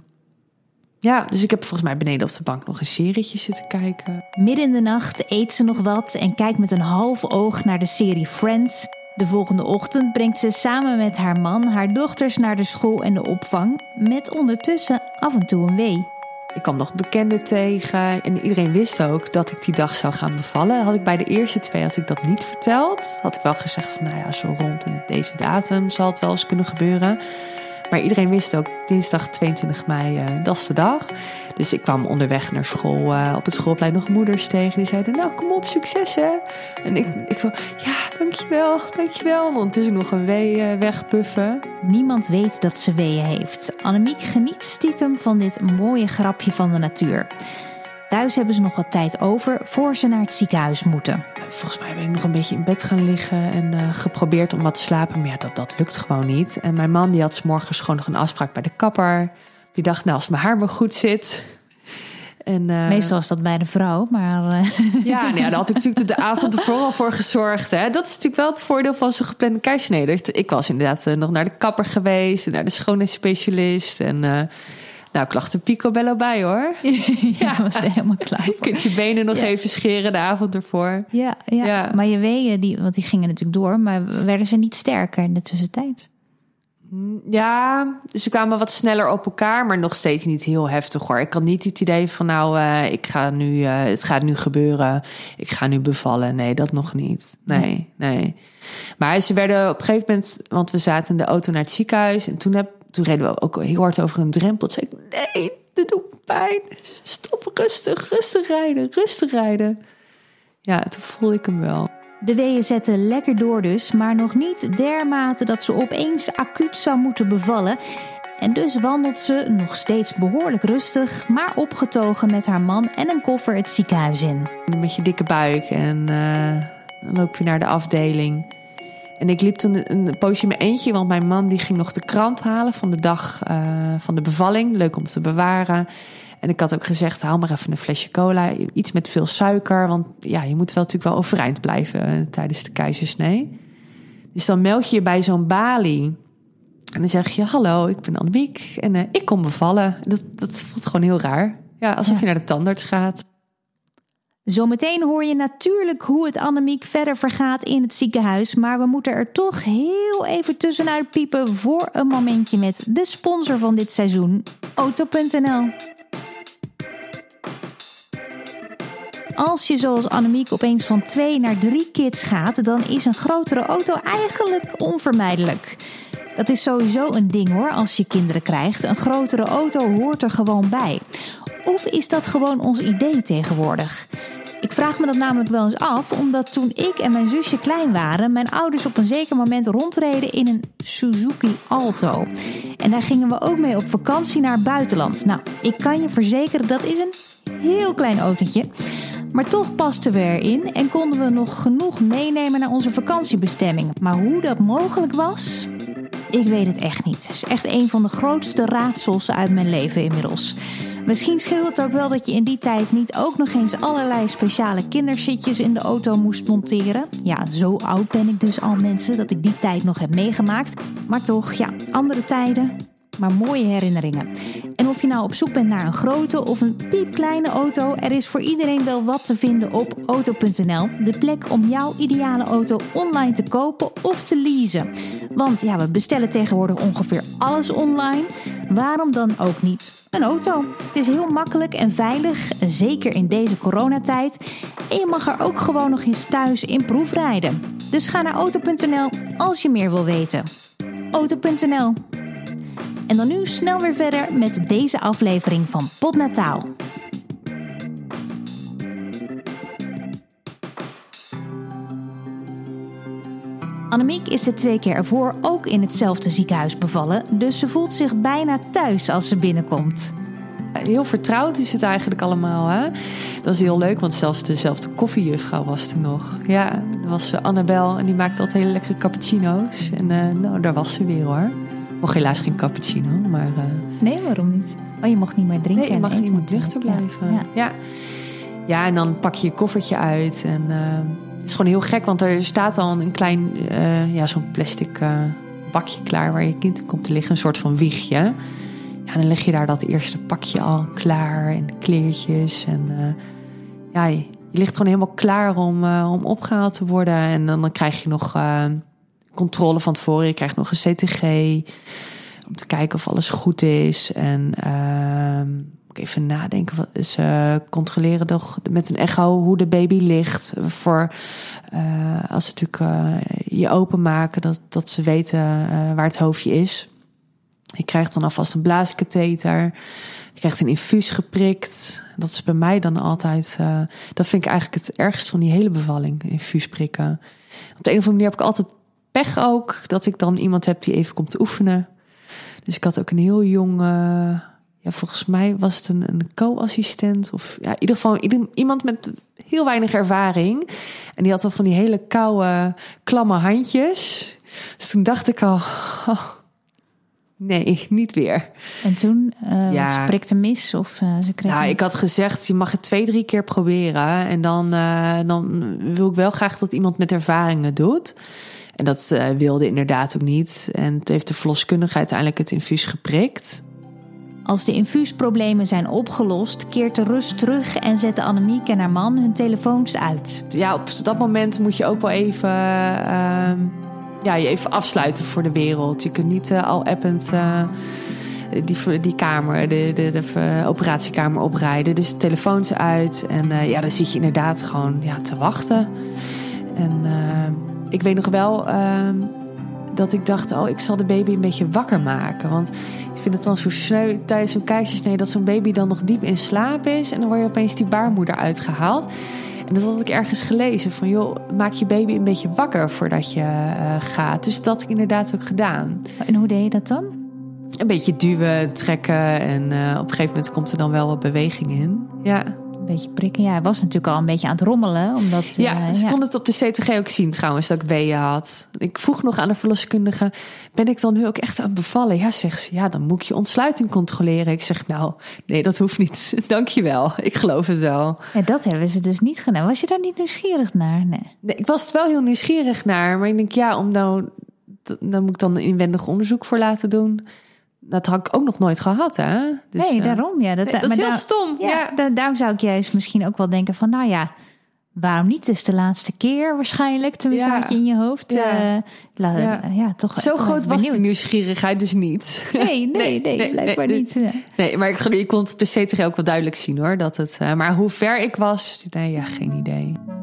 ja, dus ik heb volgens mij beneden op de bank nog een serietje zitten kijken. Midden in de nacht eet ze nog wat en kijkt met een half oog naar de serie Friends. De volgende ochtend brengt ze samen met haar man haar dochters naar de school en de opvang, met ondertussen af en toe een wee. Ik kwam nog bekenden tegen en iedereen wist ook dat ik die dag zou gaan bevallen. Had ik bij de eerste twee had ik dat niet verteld. Had ik wel gezegd van nou ja, zo rond deze datum zal het wel eens kunnen gebeuren. Maar iedereen wist ook, dinsdag 22 mei, uh, dat is de dag. Dus ik kwam onderweg naar school, uh, op het schoolplein nog moeders tegen. Die zeiden, nou kom op, succes hè. En ik, ik van, ja, dankjewel, dankjewel. En ondertussen nog een wee uh, wegpuffen. Niemand weet dat ze weeën heeft. Annemiek geniet stiekem van dit mooie grapje van de natuur. Thuis hebben ze nog wat tijd over voor ze naar het ziekenhuis moeten. Volgens mij ben ik nog een beetje in bed gaan liggen en uh, geprobeerd om wat te slapen. Maar ja, dat, dat lukt gewoon niet. En mijn man die had s morgens gewoon nog een afspraak bij de kapper. Die dacht, nou, als mijn haar maar goed zit. En, uh, Meestal is dat bij de vrouw, maar... Uh... *laughs* Ja, nou ja, daar had ik natuurlijk de avond ervoor al voor gezorgd. Hè. Dat is natuurlijk wel het voordeel van zo'n geplande keisnede. Ik was inderdaad nog naar de kapper geweest, naar de schoonheidsspecialist. En nou, ik lag de picobello bij hoor. *laughs* ja, was er helemaal klaar *laughs* voor. Je kunt je benen nog even scheren de avond ervoor. Ja, ja. ja. maar je weeën, die, want die gingen natuurlijk door, maar werden ze niet sterker in de tussentijd? Ja, ze kwamen wat sneller op elkaar, maar nog steeds niet heel heftig hoor. Ik had niet het idee van nou, uh, ik ga nu, uh, het gaat nu gebeuren. Ik ga nu bevallen. Nee, dat nog niet. Nee, nee. Maar ze werden op een gegeven moment, want we zaten in de auto naar het ziekenhuis en toen heb toen reden we ook heel hard over een drempel. Toen zei ik, nee, dit doet pijn. Stop, rustig, rustig rijden, rustig rijden. Ja, toen voelde ik hem wel. De weeën zetten lekker door dus, maar nog niet dermate dat ze opeens acuut zou moeten bevallen. En dus wandelt ze nog steeds behoorlijk rustig, maar opgetogen met haar man en een koffer het ziekenhuis in. Met je dikke buik en uh, dan loop je naar de afdeling. En ik liep toen een poosje in mijn eentje, want mijn man die ging nog de krant halen van de dag uh, van de bevalling. Leuk om te bewaren. En ik had ook gezegd, haal maar even een flesje cola. Iets met veel suiker, want ja, je moet wel natuurlijk wel overeind blijven uh, tijdens de keizersnee. Dus dan meld je je bij zo'n balie. En dan zeg je, hallo, ik ben Annemiek en uh, ik kom bevallen. Dat, dat voelt gewoon heel raar. Ja, alsof ja. je naar de tandarts gaat. Zometeen hoor je natuurlijk hoe het Annemiek verder vergaat in het ziekenhuis. Maar we moeten er toch heel even tussenuit piepen voor een momentje met de sponsor van dit seizoen, Auto.nl. Als je zoals Annemiek opeens van twee naar drie kids gaat, dan is een grotere auto eigenlijk onvermijdelijk. Dat is sowieso een ding hoor, als je kinderen krijgt. Een grotere auto hoort er gewoon bij. Of is dat gewoon ons idee tegenwoordig? Ik vraag me dat namelijk wel eens af, omdat toen ik en mijn zusje klein waren, mijn ouders op een zeker moment rondreden in een Suzuki Alto. En daar gingen we ook mee op vakantie naar buitenland. Nou, ik kan je verzekeren, dat is een heel klein autootje. Maar toch pasten we erin en konden we nog genoeg meenemen naar onze vakantiebestemming. Maar hoe dat mogelijk was, ik weet het echt niet. Het is echt een van de grootste raadsels uit mijn leven inmiddels. Misschien scheelt het ook wel dat je in die tijd niet ook nog eens allerlei speciale kinderzitjes in de auto moest monteren. Ja, zo oud ben ik dus al mensen dat ik die tijd nog heb meegemaakt. Maar toch, ja, andere tijden, maar mooie herinneringen. En of je nou op zoek bent naar een grote of een piepkleine auto, er is voor iedereen wel wat te vinden op auto.nl. De plek om jouw ideale auto online te kopen of te leasen. Want ja, we bestellen tegenwoordig ongeveer alles online. Waarom dan ook niet een auto? Het is heel makkelijk en veilig, zeker in deze coronatijd. En je mag er ook gewoon nog eens thuis in proefrijden. Dus ga naar auto.nl als je meer wil weten. Auto.nl en dan nu snel weer verder met deze aflevering van Podnataal. Annemiek is de twee keer ervoor ook in hetzelfde ziekenhuis bevallen, dus ze voelt zich bijna thuis als ze binnenkomt. Heel vertrouwd is het eigenlijk allemaal. Hè? Dat is heel leuk, want zelfs dezelfde koffiejuffrouw was er nog. Ja, dat was Annabel en die maakte altijd hele lekkere cappuccino's. En uh, nou, daar was ze weer hoor mocht helaas geen cappuccino, maar... Uh... Nee, waarom niet? Oh, je mocht niet meer drinken Nee, je mag niet meer nuchter blijven. Ja, ja. ja. en dan pak je je koffertje uit en... Uh, is gewoon heel gek, want er staat al een klein, uh, ja, zo'n plastic uh, bakje klaar waar je kind in komt te liggen, een soort van wiegje. Ja, dan leg je daar dat eerste pakje al klaar en kleertjes. En uh, ja, je, ligt gewoon helemaal klaar om, om opgehaald te worden. En dan, dan krijg je nog controle van tevoren. Je krijgt nog een CTG om te kijken of alles goed is. En even nadenken. Ze controleren toch met een echo hoe de baby ligt. Voor uh, als ze natuurlijk uh, je openmaken, dat, dat ze weten waar het hoofdje is. Je krijgt dan alvast een blaaskatheter. Je krijgt een infuus geprikt. Dat is bij mij dan altijd. dat vind ik eigenlijk het ergste van die hele bevalling: infuus prikken. Op de een of andere manier heb ik altijd pech ook dat ik dan iemand heb die even komt oefenen. Dus ik had ook een heel jong ja, volgens mij was het een, een co-assistent. Of ja, in ieder geval iemand met heel weinig ervaring. En die had al van die hele koude, klamme handjes. Dus toen dacht ik al. Oh, nee, niet weer. En toen uh, ja. sprikte mis of uh, ze kreeg. Ja, ik had gezegd: je mag het twee, drie keer proberen. En dan, uh, dan wil ik wel graag dat iemand met ervaring het doet. En dat wilde inderdaad ook niet. En het heeft de verloskundige uiteindelijk het infuus geprikt. Als de infuusproblemen zijn opgelost, keert de rust terug en zetten Annemiek en haar man hun telefoons uit. Ja, op dat moment moet je ook wel even, uh, ja, je even afsluiten voor de wereld. Je kunt niet uh, al append uh, die, die kamer, de, de, de, operatiekamer oprijden. Dus telefoons uit. En eh, ja, dan zit je inderdaad gewoon ja, te wachten. En ik weet nog wel ehm, dat ik dacht, oh, ik zal de baby een beetje wakker maken. Want ik vind het dan zo sneu tijdens zo'n keizersnee dat zo'n baby dan nog diep in slaap is. En dan word je opeens die baarmoeder uitgehaald. En dat had ik ergens gelezen van, joh, maak je baby een beetje wakker voordat je uh, gaat. Dus dat ik inderdaad ook gedaan. En hoe deed je dat dan? Een beetje duwen, trekken en uh, op een gegeven moment komt er dan wel wat beweging in. Ja beetje prikken. Ja, hij was natuurlijk al een beetje aan het rommelen. Omdat, ja, uh, ze kon het op de CTG ook zien trouwens dat ik weeën had. Ik vroeg nog aan de verloskundige, ben ik dan nu ook echt aan het bevallen? Ja, zegt ze, ja, dan moet ik je ontsluiting controleren. Ik zeg, nou, nee, dat hoeft niet. *laughs* Dank je wel, ik geloof het wel. Ja, dat hebben ze dus niet gedaan. Was je daar niet nieuwsgierig naar? Nee. nee ik was het wel heel nieuwsgierig naar. Maar ik denk, ja, om nou, dan moet ik dan een inwendig onderzoek voor laten doen dat had ik ook nog nooit gehad, hè? Dus, nee, daarom. Ja, dat, dat is heel stom. Ja, ja. daarom zou ik juist misschien ook wel denken van... nou ja, waarom niet? Het is de laatste keer waarschijnlijk. Tenminste, ja. had je in je hoofd. Ja, uh, ja. ja. toch. Zo groot was de nieuwsgierigheid dus niet. *laughs* Nee, nee, nee, nee blijkbaar nee, niet. Nee, maar ik, je kon het op de CTG ook wel duidelijk zien hoor. Dat het, uh, maar hoe ver ik was, nee, ja, geen idee.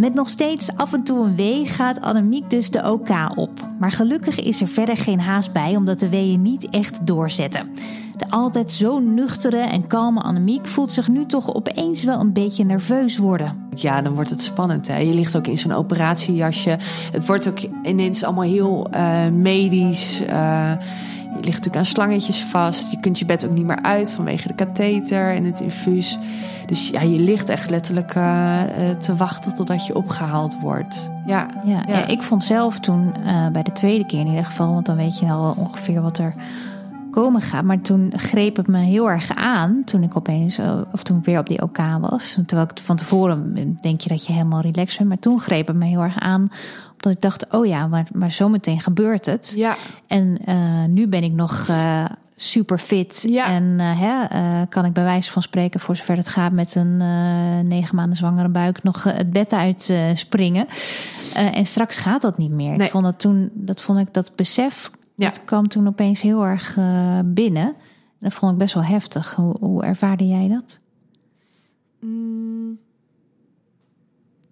Met nog steeds af en toe een wee gaat Annemiek dus de OK op. Maar gelukkig is er verder geen haast bij omdat de weeën niet echt doorzetten. De altijd zo nuchtere en kalme Annemiek voelt zich nu toch opeens wel een beetje nerveus worden. Ja, dan wordt het spannend. Hè? Je ligt ook in zo'n operatiejasje. Het wordt ook ineens allemaal heel uh, medisch. Je ligt natuurlijk aan slangetjes vast. Je kunt je bed ook niet meer uit vanwege de katheter en het infuus. Dus ja, je ligt echt letterlijk uh, te wachten totdat je opgehaald wordt. Ja, ja, ja. ik vond zelf toen uh, bij de tweede keer in ieder geval, want dan weet je al ongeveer wat er komen gaat. Maar toen greep het me heel erg aan toen ik opeens, of toen ik weer op die OK was. Terwijl ik van tevoren denk je dat je helemaal relaxed bent. Maar toen greep het me heel erg aan dat ik dacht, oh ja, maar, maar zometeen gebeurt het. Ja. En uh, nu ben ik nog uh, super fit. Ja. En uh, hè, kan ik bij wijze van spreken, voor zover het gaat, met een negen maanden zwangere buik nog het bed uit springen. en straks gaat dat niet meer. Nee. Ik vond dat toen, dat vond ik dat besef, ja. dat kwam toen opeens heel erg binnen. En dat vond ik best wel heftig. Hoe, hoe ervaarde jij dat? Mm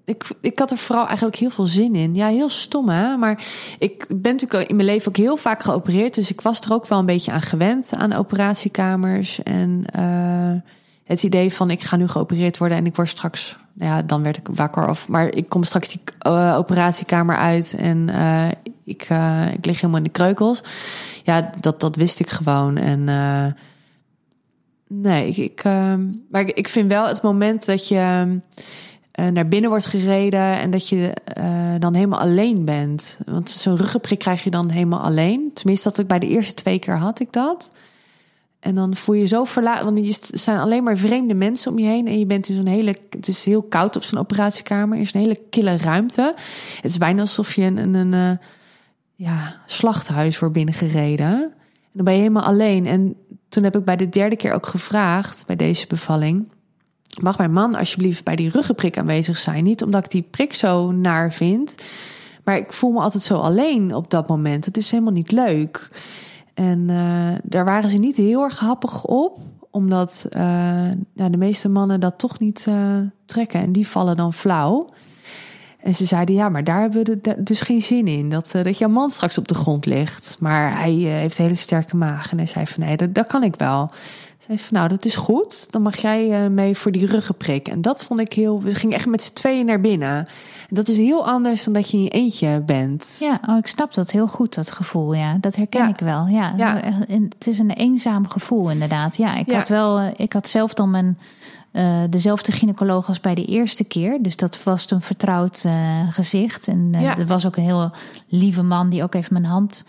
ik, ik had er vooral eigenlijk heel veel zin in. Ja, heel stom hè. Maar ik ben natuurlijk in mijn leven ook heel vaak geopereerd. Dus ik was er ook wel een beetje aan gewend aan operatiekamers. En uh, het idee van ik ga nu geopereerd worden en ik word straks. Nou ja, dan werd ik wakker. Of, maar ik kom straks die uh, operatiekamer uit en uh, ik, ik lig helemaal in de kreukels. Ja, dat, dat wist ik gewoon. En nee, ik, maar ik, vind wel het moment dat je naar binnen wordt gereden en dat je uh, dan helemaal alleen bent. Want zo'n ruggenprik krijg je dan helemaal alleen. Tenminste, dat ik bij de eerste twee keer had ik dat. En dan voel je zo verlaten, want er zijn alleen maar vreemde mensen om je heen. En je bent in zo'n hele, het is heel koud op zo'n operatiekamer. is een hele kille ruimte. Het is bijna alsof je een, een, een eh, ja, slachthuis wordt binnengereden. En dan ben je helemaal alleen. En toen heb ik bij de derde keer ook gevraagd, bij deze bevalling... Mag mijn man alsjeblieft bij die ruggenprik aanwezig zijn? Niet omdat ik die prik zo naar vind... Maar ik voel me altijd zo alleen op dat moment. Het is helemaal niet leuk. En uh, daar waren ze niet heel erg happig op, omdat uh, nou, de meeste mannen dat toch niet uh, trekken en die vallen dan flauw. En ze zeiden ja, maar daar hebben we dus geen zin in. Dat, dat jouw man straks op de grond ligt. Maar hij heeft een hele sterke maag. En hij zei van nee, dat kan ik wel. Zei van nou, dat is goed. Dan mag jij mee voor die ruggenprik. En dat vond ik heel. We gingen echt met z'n tweeën naar binnen. Dat is heel anders dan dat je in je eentje bent. Ja, oh, ik snap dat heel goed, dat gevoel. Ja, dat herken ik wel. Ja, ja. het is een eenzaam gevoel inderdaad. Ja, ik had wel, eh, ik had zelf dan mijn uh, dezelfde gynaecoloog als bij de eerste keer. Dus dat was een vertrouwd uh, gezicht. En uh, er was ook een heel lieve man die ook even mijn hand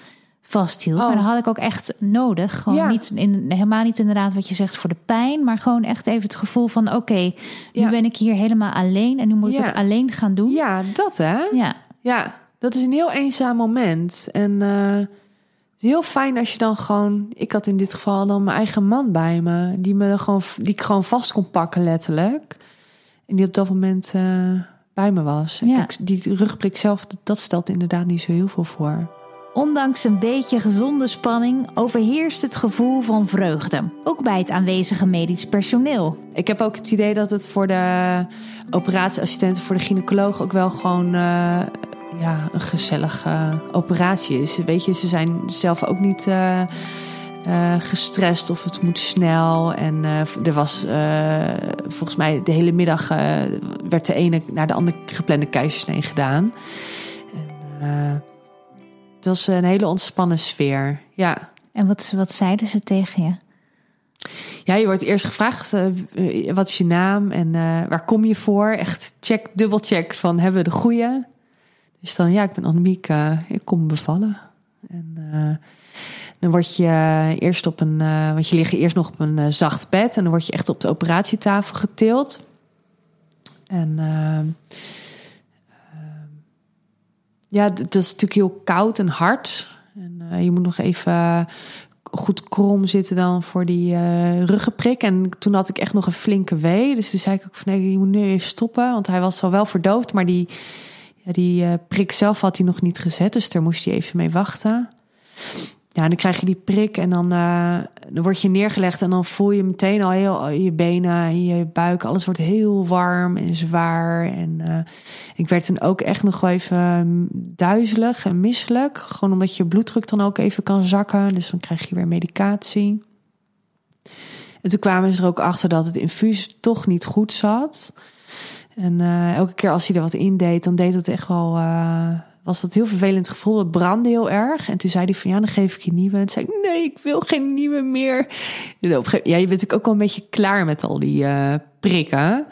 vasthield. Oh. Maar dat had ik ook echt nodig. Gewoon niet in, helemaal niet inderdaad wat je zegt voor de pijn, maar gewoon echt even het gevoel van: oké, nu ben ik hier helemaal alleen en nu moet ik het alleen gaan doen. Ja, dat hè? Ja, ja dat is een heel eenzaam moment. En uh, het is heel fijn als je dan gewoon, ik had in dit geval dan mijn eigen man bij me, die me gewoon, die ik gewoon vast kon pakken, letterlijk. En die op dat moment uh, bij me was. Ik, die rugprik zelf, dat stelt inderdaad niet zo heel veel voor. Ondanks een beetje gezonde spanning overheerst het gevoel van vreugde, ook bij het aanwezige medisch personeel. Ik heb ook het idee dat het voor de operatieassistenten, voor de gynaecoloog ook wel gewoon uh, ja, een gezellige operatie is. Weet je, ze zijn zelf ook niet. Uh, uh, gestrest of het moet snel. En er was volgens mij de hele middag werd de ene naar de andere geplande keizersnee gedaan. En, het was een hele ontspannen sfeer, ja. En wat, wat zeiden ze tegen je? Ja, je wordt eerst gevraagd, uh, wat is je naam en uh, waar kom je voor? Echt check, dubbelcheck van, hebben we de goede? Dus dan, ja, ik ben Annemiek, uh, ik kom bevallen. En dan word je eerst op een, want je ligt eerst nog op een zacht bed... en dan word je echt op de operatietafel getild. En ja, het is natuurlijk heel koud en hard. En uh, je moet nog even goed krom zitten dan voor die uh, ruggenprik. En toen had ik echt nog een flinke wee. Dus toen zei ik ook van nee, je moet nu even stoppen. Want hij was al wel verdoofd, maar die, ja, die uh, prik zelf had hij nog niet gezet. Dus daar moest hij even mee wachten. Ja, en dan krijg je die prik en dan, dan word je neergelegd en dan voel je meteen al heel je benen, je buik, alles wordt heel warm en zwaar. En uh, ik werd toen ook echt nog even duizelig en misselijk, gewoon omdat je bloeddruk dan ook even kan zakken. Dus dan krijg je weer medicatie. En toen kwamen ze er ook achter dat het infuus toch niet goed zat. En uh, elke keer als hij er wat in deed, dan deed het echt wel was dat heel vervelend gevoel. Het brandde heel erg. En toen zei hij van ja, dan geef ik je nieuwe. En toen zei ik nee, ik wil geen nieuwe meer. Ja, je bent natuurlijk ook wel een beetje klaar met al die uh, prikken.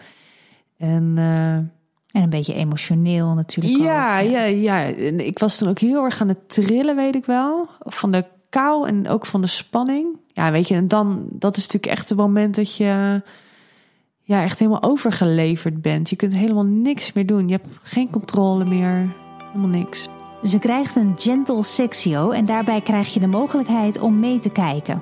En, uh, en een beetje emotioneel natuurlijk. Ja, ook, ja, ja, ja. En ik was toen ook heel erg aan het trillen, weet ik wel. Van de kou en ook van de spanning. Ja, weet je, en dan, dat is natuurlijk echt het moment dat je ja, echt helemaal overgeleverd bent. Je kunt helemaal niks meer doen. Je hebt geen controle meer helemaal niks. Ze krijgt een gentle sexio en daarbij krijg je de mogelijkheid om mee te kijken.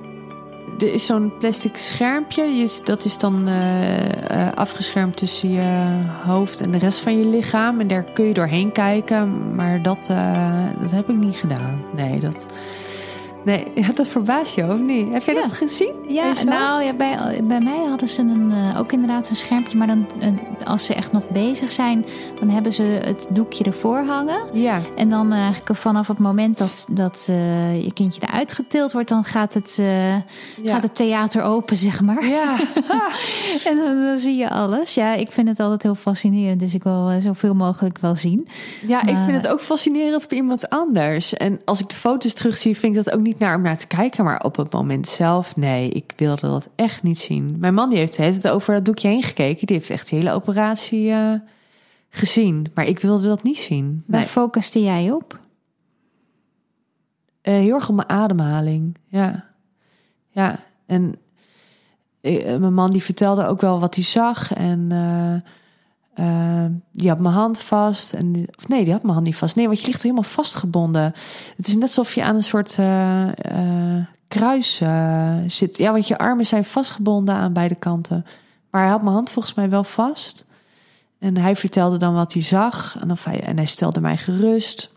Er is zo'n plastic schermpje, dat is dan uh, afgeschermd tussen je hoofd en de rest van je lichaam. En daar kun je doorheen kijken, maar dat, uh, dat heb ik niet gedaan. Nee, dat, Nee, *laughs* dat verbaast je, of niet? Heb je dat gezien? Ja, nou ja, bij, bij mij hadden ze een, uh, ook inderdaad een schermpje. Maar dan, uh, als ze echt nog bezig zijn, dan hebben ze het doekje ervoor hangen. Ja. En dan uh, vanaf het moment dat, dat je kindje eruit getild wordt, dan gaat het, ja. gaat het theater open, zeg maar. Ja. *laughs* en dan, dan, zie je alles. Ja, ik vind het altijd heel fascinerend. Dus ik wil zoveel mogelijk wel zien. Ja, ik vind het ook fascinerend bij iemand anders. En als ik de foto's terugzie, vind ik dat ook niet naar om naar te kijken, maar op het moment zelf, nee, ik wilde dat echt niet zien. Mijn man die heeft het over dat doekje heen gekeken. Die heeft echt de hele operatie uh, gezien, maar ik wilde dat niet zien. Waar nee. focuste jij op? Uh, heel erg op mijn ademhaling, ja. Ja, en mijn man die vertelde ook wel wat hij zag. En uh, die had mijn hand vast. En, of nee, die had mijn hand niet vast. Nee, want je ligt helemaal vastgebonden. Het is net alsof je aan een soort uh, kruis zit. Ja, want je armen zijn vastgebonden aan beide kanten. Maar hij had mijn hand volgens mij wel vast. En hij vertelde dan wat hij zag. En, hij, en hij stelde mij gerust.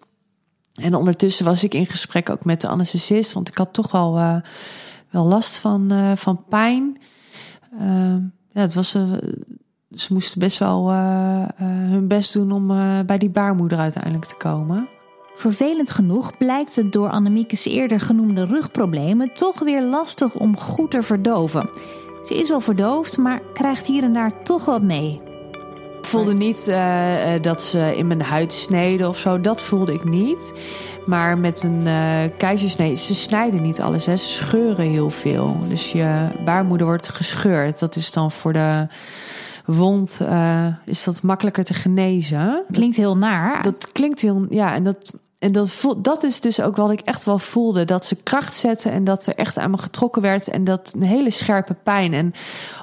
En ondertussen was ik in gesprek ook met de anesthesist. Want ik had toch wel, wel last van, van pijn. Ehm, ja, het was ze moesten best wel uh, hun best doen om uh, bij die baarmoeder uiteindelijk te komen. Vervelend genoeg blijkt het door Annemiekes eerder genoemde rugproblemen toch weer lastig om goed te verdoven. Ze is wel verdoofd, maar krijgt hier en daar toch wat mee. Ik voelde niet uh, dat ze in mijn huid sneden of zo. Dat voelde ik niet. Maar met een uh, keizersnee, ze snijden niet alles. Hè. Ze scheuren heel veel. Dus je baarmoeder wordt gescheurd. Dat is dan voor de wond uh, is dat makkelijker te genezen. Klinkt heel naar. Dat klinkt heel, ja, en dat. En dat, voel, dat is dus ook wat ik echt wel voelde. Dat ze kracht zetten en dat er echt aan me getrokken werd. En dat een hele scherpe pijn. En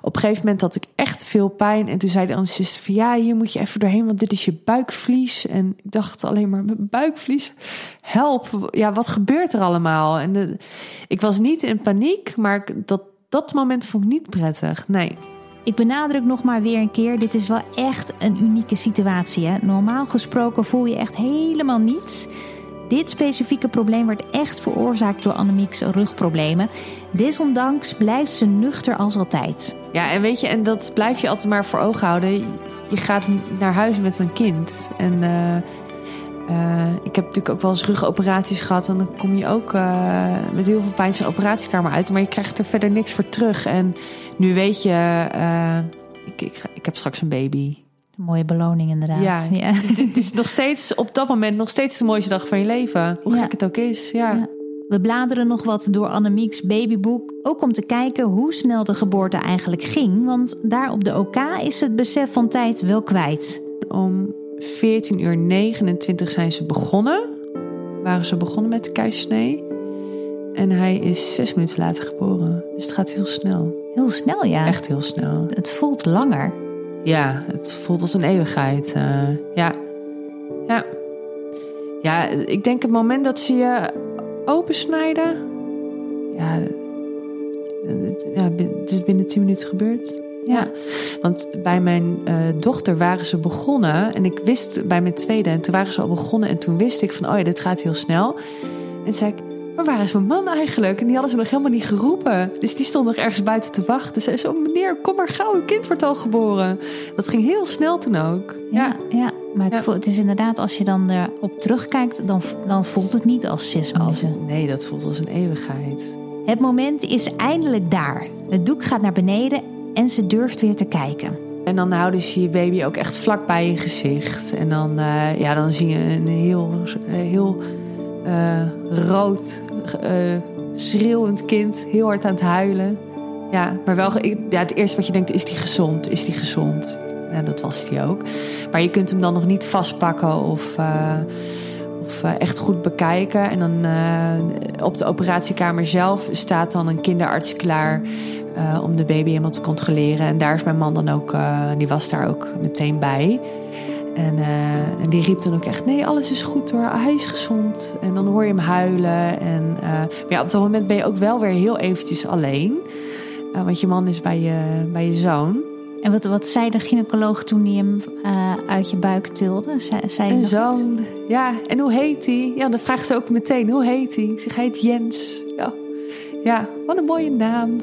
op een gegeven moment had ik echt veel pijn. En toen zei de anesthesist van ja, hier moet je even doorheen. Want dit is je buikvlies. En ik dacht alleen maar, mijn buikvlies, help. Ja, wat gebeurt er allemaal? En de, ik was niet in paniek, maar dat, dat moment vond ik niet prettig. Nee. Ik benadruk nog maar weer een keer: dit is wel echt een unieke situatie. Hè? Normaal gesproken voel je echt helemaal niets. Dit specifieke probleem werd echt veroorzaakt door Annemiek's rugproblemen. Desondanks blijft ze nuchter als altijd. Ja, en weet je, en dat blijf je altijd maar voor ogen houden. Je gaat naar huis met een kind. En uh, uh, ik heb natuurlijk ook wel eens rugoperaties gehad. En dan kom je ook uh, met heel veel pijn zijn operatiekamer uit. Maar je krijgt er verder niks voor terug. En nu weet je, uh, ik, ik, ik heb straks een baby. Een mooie beloning inderdaad. Ja, *laughs* ja. het is nog steeds op dat moment nog steeds de mooiste dag van je leven. Hoe ja. gek het ook is. Ja. ja. We bladeren nog wat door Annemiek's babyboek. Ook om te kijken hoe snel de geboorte eigenlijk ging. Want daar op de OK is het besef van tijd wel kwijt. Om 14 uur 29 zijn ze begonnen. Waren ze begonnen met de keizersnee. En hij is zes minuten later geboren. Dus het gaat heel snel. Heel snel, ja. Echt heel snel. Het voelt langer. Ja, het voelt als een eeuwigheid. Uh, ja. Ja. Ja, ik denk het moment dat ze je opensnijden. Ja, het, ja, het is binnen 10 minuten gebeurd. Ja, want bij mijn uh, dochter waren ze begonnen. En ik wist bij mijn tweede. En toen waren ze al begonnen. En toen wist ik van, oh ja, dit gaat heel snel. En toen zei ik, maar waar is mijn man eigenlijk? En die hadden ze nog helemaal niet geroepen. Dus die stond nog ergens buiten te wachten. Zei zo, meneer, kom maar gauw, uw kind wordt al geboren. Dat ging heel snel toen ook. Ja, ja. maar het, Voelt, het, is inderdaad, als je dan erop terugkijkt, dan, dan voelt het niet als zes minuten. nee, dat voelt als een eeuwigheid. Het moment is eindelijk daar. Het doek gaat naar beneden en ze durft weer te kijken. En dan houden ze je baby ook echt vlak bij je gezicht. En dan, uh, ja, dan zie je een heel, heel uh, rood, uh, schreeuwend kind. Heel hard aan het huilen. Ja, maar wel, ja, het eerste wat je denkt, is die gezond? Is die gezond? Ja, dat was die ook. Maar je kunt hem dan nog niet vastpakken of, of echt goed bekijken. En dan op de operatiekamer zelf staat dan een kinderarts klaar uh, om de baby helemaal te controleren. En daar is mijn man dan ook, uh, die was daar ook meteen bij. En, uh, en, die riep dan ook echt: Nee, alles is goed hoor, hij is gezond. En dan hoor je hem huilen. En, maar ja, op dat moment ben je ook wel weer heel eventjes alleen. want je man is bij je, bij je zoon. En wat, wat zei de gynaecoloog toen hij hem uit je buik tilde? Zei, zei een zoon. Ja, en hoe heet hij? Ja, dan vraagt ze ook meteen: Hoe heet hij? Ik zeg: Hij heet Jens. Ja. ja, wat een mooie naam.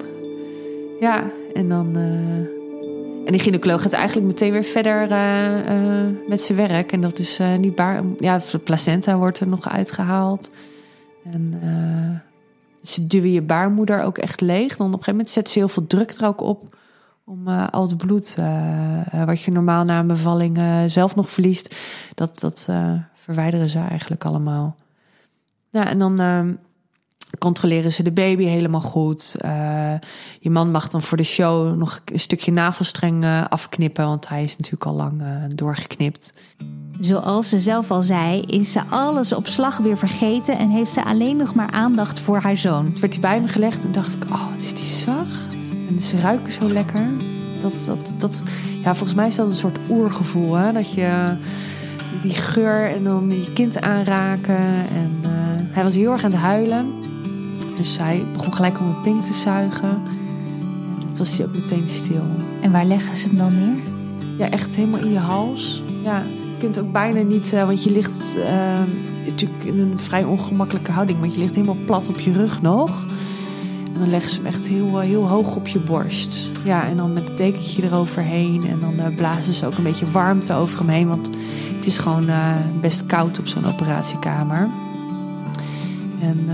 Ja, en dan. Uh... En die gynaecoloog gaat eigenlijk meteen weer verder uh, uh, met zijn werk. En dat is niet baar. Ja, de placenta wordt er nog uitgehaald. En ze duwen je baarmoeder ook echt leeg. Dan op een gegeven moment zetten ze heel veel druk er ook op. Om al het bloed, wat je normaal na een bevalling zelf nog verliest, dat, dat verwijderen ze eigenlijk allemaal. Ja, en dan controleren ze de baby helemaal goed. Uh, je man mag dan voor de show nog een stukje navelstreng uh, afknippen, want hij is natuurlijk al lang uh, doorgeknipt. Zoals ze zelf al zei, is ze alles op slag weer vergeten en heeft ze alleen nog maar aandacht voor haar zoon. Het werd hij bij me gelegd en dacht ik, oh, wat is die zacht. En ze ruiken zo lekker. Dat, dat, dat, ja, volgens mij is dat een soort oergevoel, hè? dat je die geur en dan je kind aanraken. En hij was heel erg aan het huilen. Dus zij begon gelijk om mijn pink te zuigen. En dat was hij ook meteen stil. En waar leggen ze hem dan neer? Ja, echt helemaal in je hals. Ja, je kunt ook bijna niet, uh, want je ligt uh, natuurlijk in een vrij ongemakkelijke houding, want je ligt helemaal plat op je rug nog. En dan leggen ze hem echt heel, uh, heel hoog op je borst. Ja, en dan met het dekentje eroverheen. En dan uh, blazen ze ook een beetje warmte over hem heen, want het is gewoon best koud op zo'n operatiekamer. En,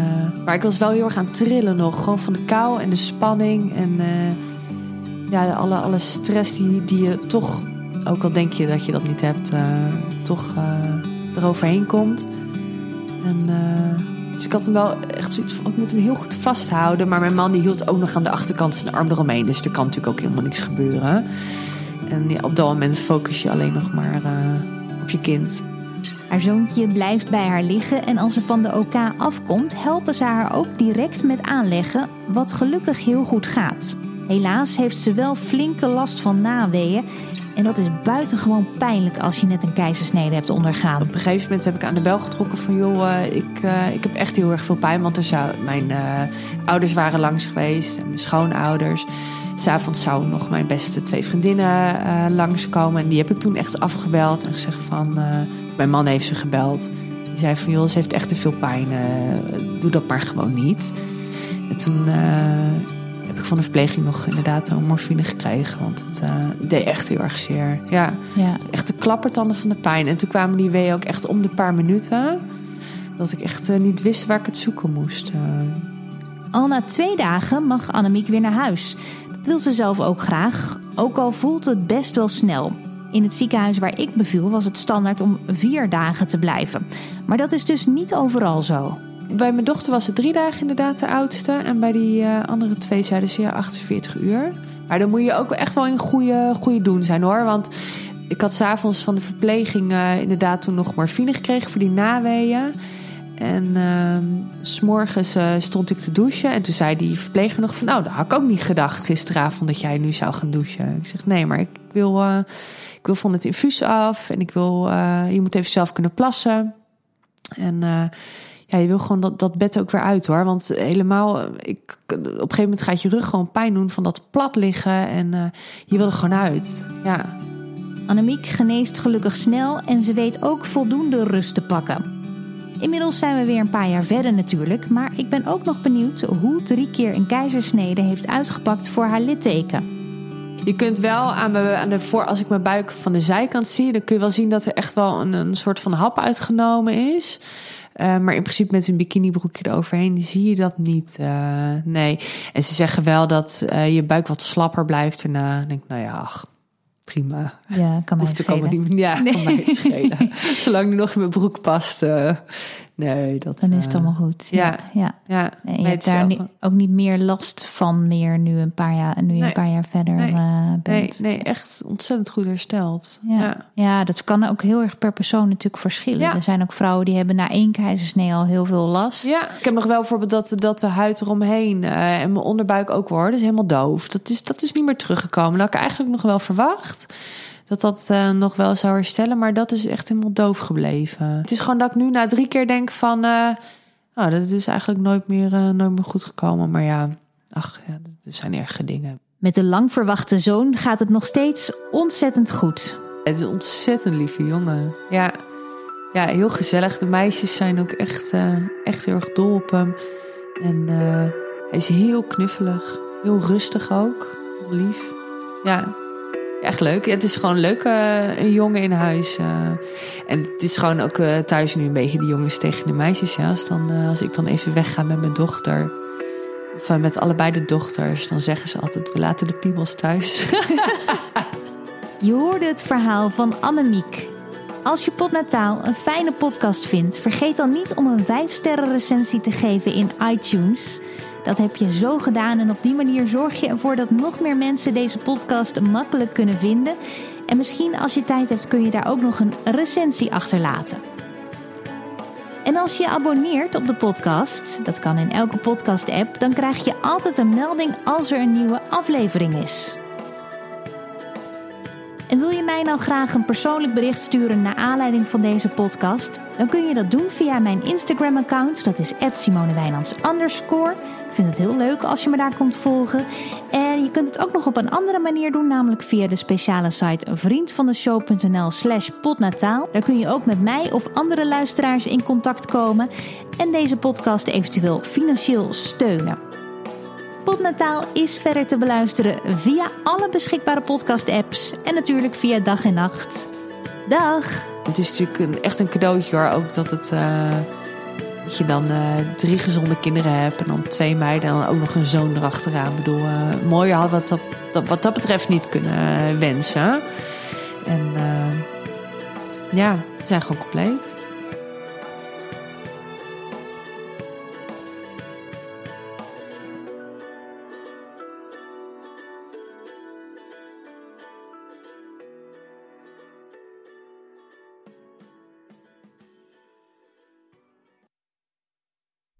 maar ik was wel heel erg aan trillen nog. Gewoon van de kou en de spanning. En uh, ja, alle, alle stress die, die je toch, ook al denk je dat je dat niet hebt, uh, toch eroverheen komt. En, dus ik had hem wel echt zoiets van, ik moet hem heel goed vasthouden. Maar mijn man die hield ook nog aan de achterkant zijn arm eromheen. Dus er kan natuurlijk ook helemaal niks gebeuren. En ja, op dat moment focus je alleen nog maar op je kind. Haar zoontje blijft bij haar liggen en als ze van de OK afkomt, helpen ze haar ook direct met aanleggen, wat gelukkig heel goed gaat. Helaas heeft ze wel flinke last van naweeën en dat is buitengewoon pijnlijk als je net een keizersnede hebt ondergaan. Op een gegeven moment heb ik aan de bel getrokken van joh, uh, ik, uh, ik heb echt heel erg veel pijn. Want er zou, mijn uh, ouders waren langs geweest en mijn schoonouders. S'avonds zouden nog mijn beste twee vriendinnen langskomen. En die heb ik toen echt afgebeld en gezegd van mijn man heeft ze gebeld. Die zei van, joh, ze heeft echt te veel pijn. Uh, doe dat maar gewoon niet. En toen uh, heb ik van de verpleging nog inderdaad een morfine gekregen. Want het uh, deed echt heel erg zeer. Ja, ja. echt de klappertanden van de pijn. En toen kwamen die weeën ook echt om de paar minuten. Dat ik echt niet wist waar ik het zoeken moest. Al na twee dagen mag Annemiek weer naar huis. Dat wil ze zelf ook graag. Ook al voelt het best wel snel. In het ziekenhuis waar ik beviel was het standaard om vier dagen te blijven. Maar dat is dus niet overal zo. Bij mijn dochter was het drie dagen inderdaad de oudste. En bij die uh, andere twee zeiden ze ja 48 uur. Maar dan moet je ook echt wel in goede, goede doen zijn hoor. Want ik had s'avonds van de verpleging uh, inderdaad toen nog morfine gekregen voor die naweeën. En uh, s'morgens uh, stond ik te douchen. En toen zei die verpleger nog van... nou, dat had ik ook niet gedacht gisteravond dat jij nu zou gaan douchen. Ik zeg, nee, maar ik wil, uh, ik wil van het infuus af. En ik wil, je moet even zelf kunnen plassen. En ja, je wil gewoon dat, dat bed ook weer uit hoor. Want helemaal, ik, op een gegeven moment gaat je rug gewoon pijn doen van dat plat liggen. En je wil er gewoon uit, ja. Annemiek geneest gelukkig snel en ze weet ook voldoende rust te pakken. Inmiddels zijn we weer een paar jaar verder natuurlijk, maar ik ben ook nog benieuwd hoe drie keer een keizersnede heeft uitgepakt voor haar litteken. Je kunt wel aan, me, aan de voor, als ik mijn buik van de zijkant zie, dan kun je wel zien dat er echt wel een, een soort van hap uitgenomen is. Uh, maar in principe met een bikinibroekje eroverheen zie je dat niet. Uh, nee. En ze zeggen wel dat uh, je buik wat slapper blijft erna. Ik denk, nou ja, ach, prima. Ja, kan mij het schelen. Niet, ja, nee. kan mij het *laughs* schelen. Zolang die nog in mijn broek past. Nee, dat... Dan is het allemaal goed. Ja. ja. ja. En je hebt daar ook niet meer last van meer nu een paar jaar, nu je een paar jaar verder nee. Uh, bent. Nee, nee, echt ontzettend goed hersteld. Ja. ja. Ja. dat kan ook heel erg per persoon natuurlijk verschillen. Er zijn ook vrouwen die hebben na één keizersnee al heel veel last. Ja, ik heb nog wel bijvoorbeeld dat, dat de huid eromheen uh, en mijn onderbuik ook wordt. is helemaal doof. Dat is, dat is niet meer teruggekomen. Dat had ik eigenlijk nog wel verwacht dat dat uh, nog wel zou herstellen. Maar dat is echt helemaal doof gebleven. Het is gewoon dat ik nu na drie keer denk van... Uh, oh, dat is eigenlijk nooit meer, uh, nooit meer goed gekomen. Maar ja, ach, ja, dat zijn erge dingen. Met de lang verwachte zoon gaat het nog steeds ontzettend goed. Het is een ontzettend lieve jongen. Ja, ja heel gezellig. De meisjes zijn ook echt, echt heel erg dol op hem. En hij is heel knuffelig. Heel rustig ook. Lief. Ja, Echt leuk. het is gewoon leuk, uh, een jongen in huis. Uh. en het is gewoon ook uh, thuis nu een beetje de jongens tegen de meisjes. Ja. Als, dan, als ik dan even wegga met mijn dochter, of met allebei de dochters, dan zeggen ze altijd: we laten de piemels thuis. *laughs* Je hoorde het verhaal van Annemiek. Als je Podnataal een fijne podcast vindt, vergeet dan niet om een 5-sterren recensie te geven in iTunes. Dat heb je zo gedaan en op die manier zorg je ervoor dat nog meer mensen deze podcast makkelijk kunnen vinden. En misschien als je tijd hebt kun je daar ook nog een recensie achterlaten. En als je abonneert op de podcast, dat kan in elke podcast-app, dan krijg je altijd een melding als er een nieuwe aflevering is. En wil je mij nou graag een persoonlijk bericht sturen naar aanleiding van deze podcast? Dan kun je dat doen via mijn Instagram-account. Dat is @simonewijnands vind het heel leuk als je me daar komt volgen. En je kunt het ook nog op een andere manier doen, namelijk via de speciale site vriendvandeshow.nl slash potnataal. Daar kun je ook met mij of andere luisteraars in contact komen en deze podcast eventueel financieel steunen. Potnataal is verder te beluisteren via alle beschikbare podcast-apps en natuurlijk via dag en nacht. Dag! Het is natuurlijk een, echt een cadeautje hoor, ook dat het... Uh, dat je dan uh, drie gezonde kinderen hebt en dan twee meiden en dan ook nog een zoon erachteraan. Ik bedoel, uh, mooier had wat dat, dat, wat dat betreft niet kunnen wensen. En ja, we zijn gewoon compleet.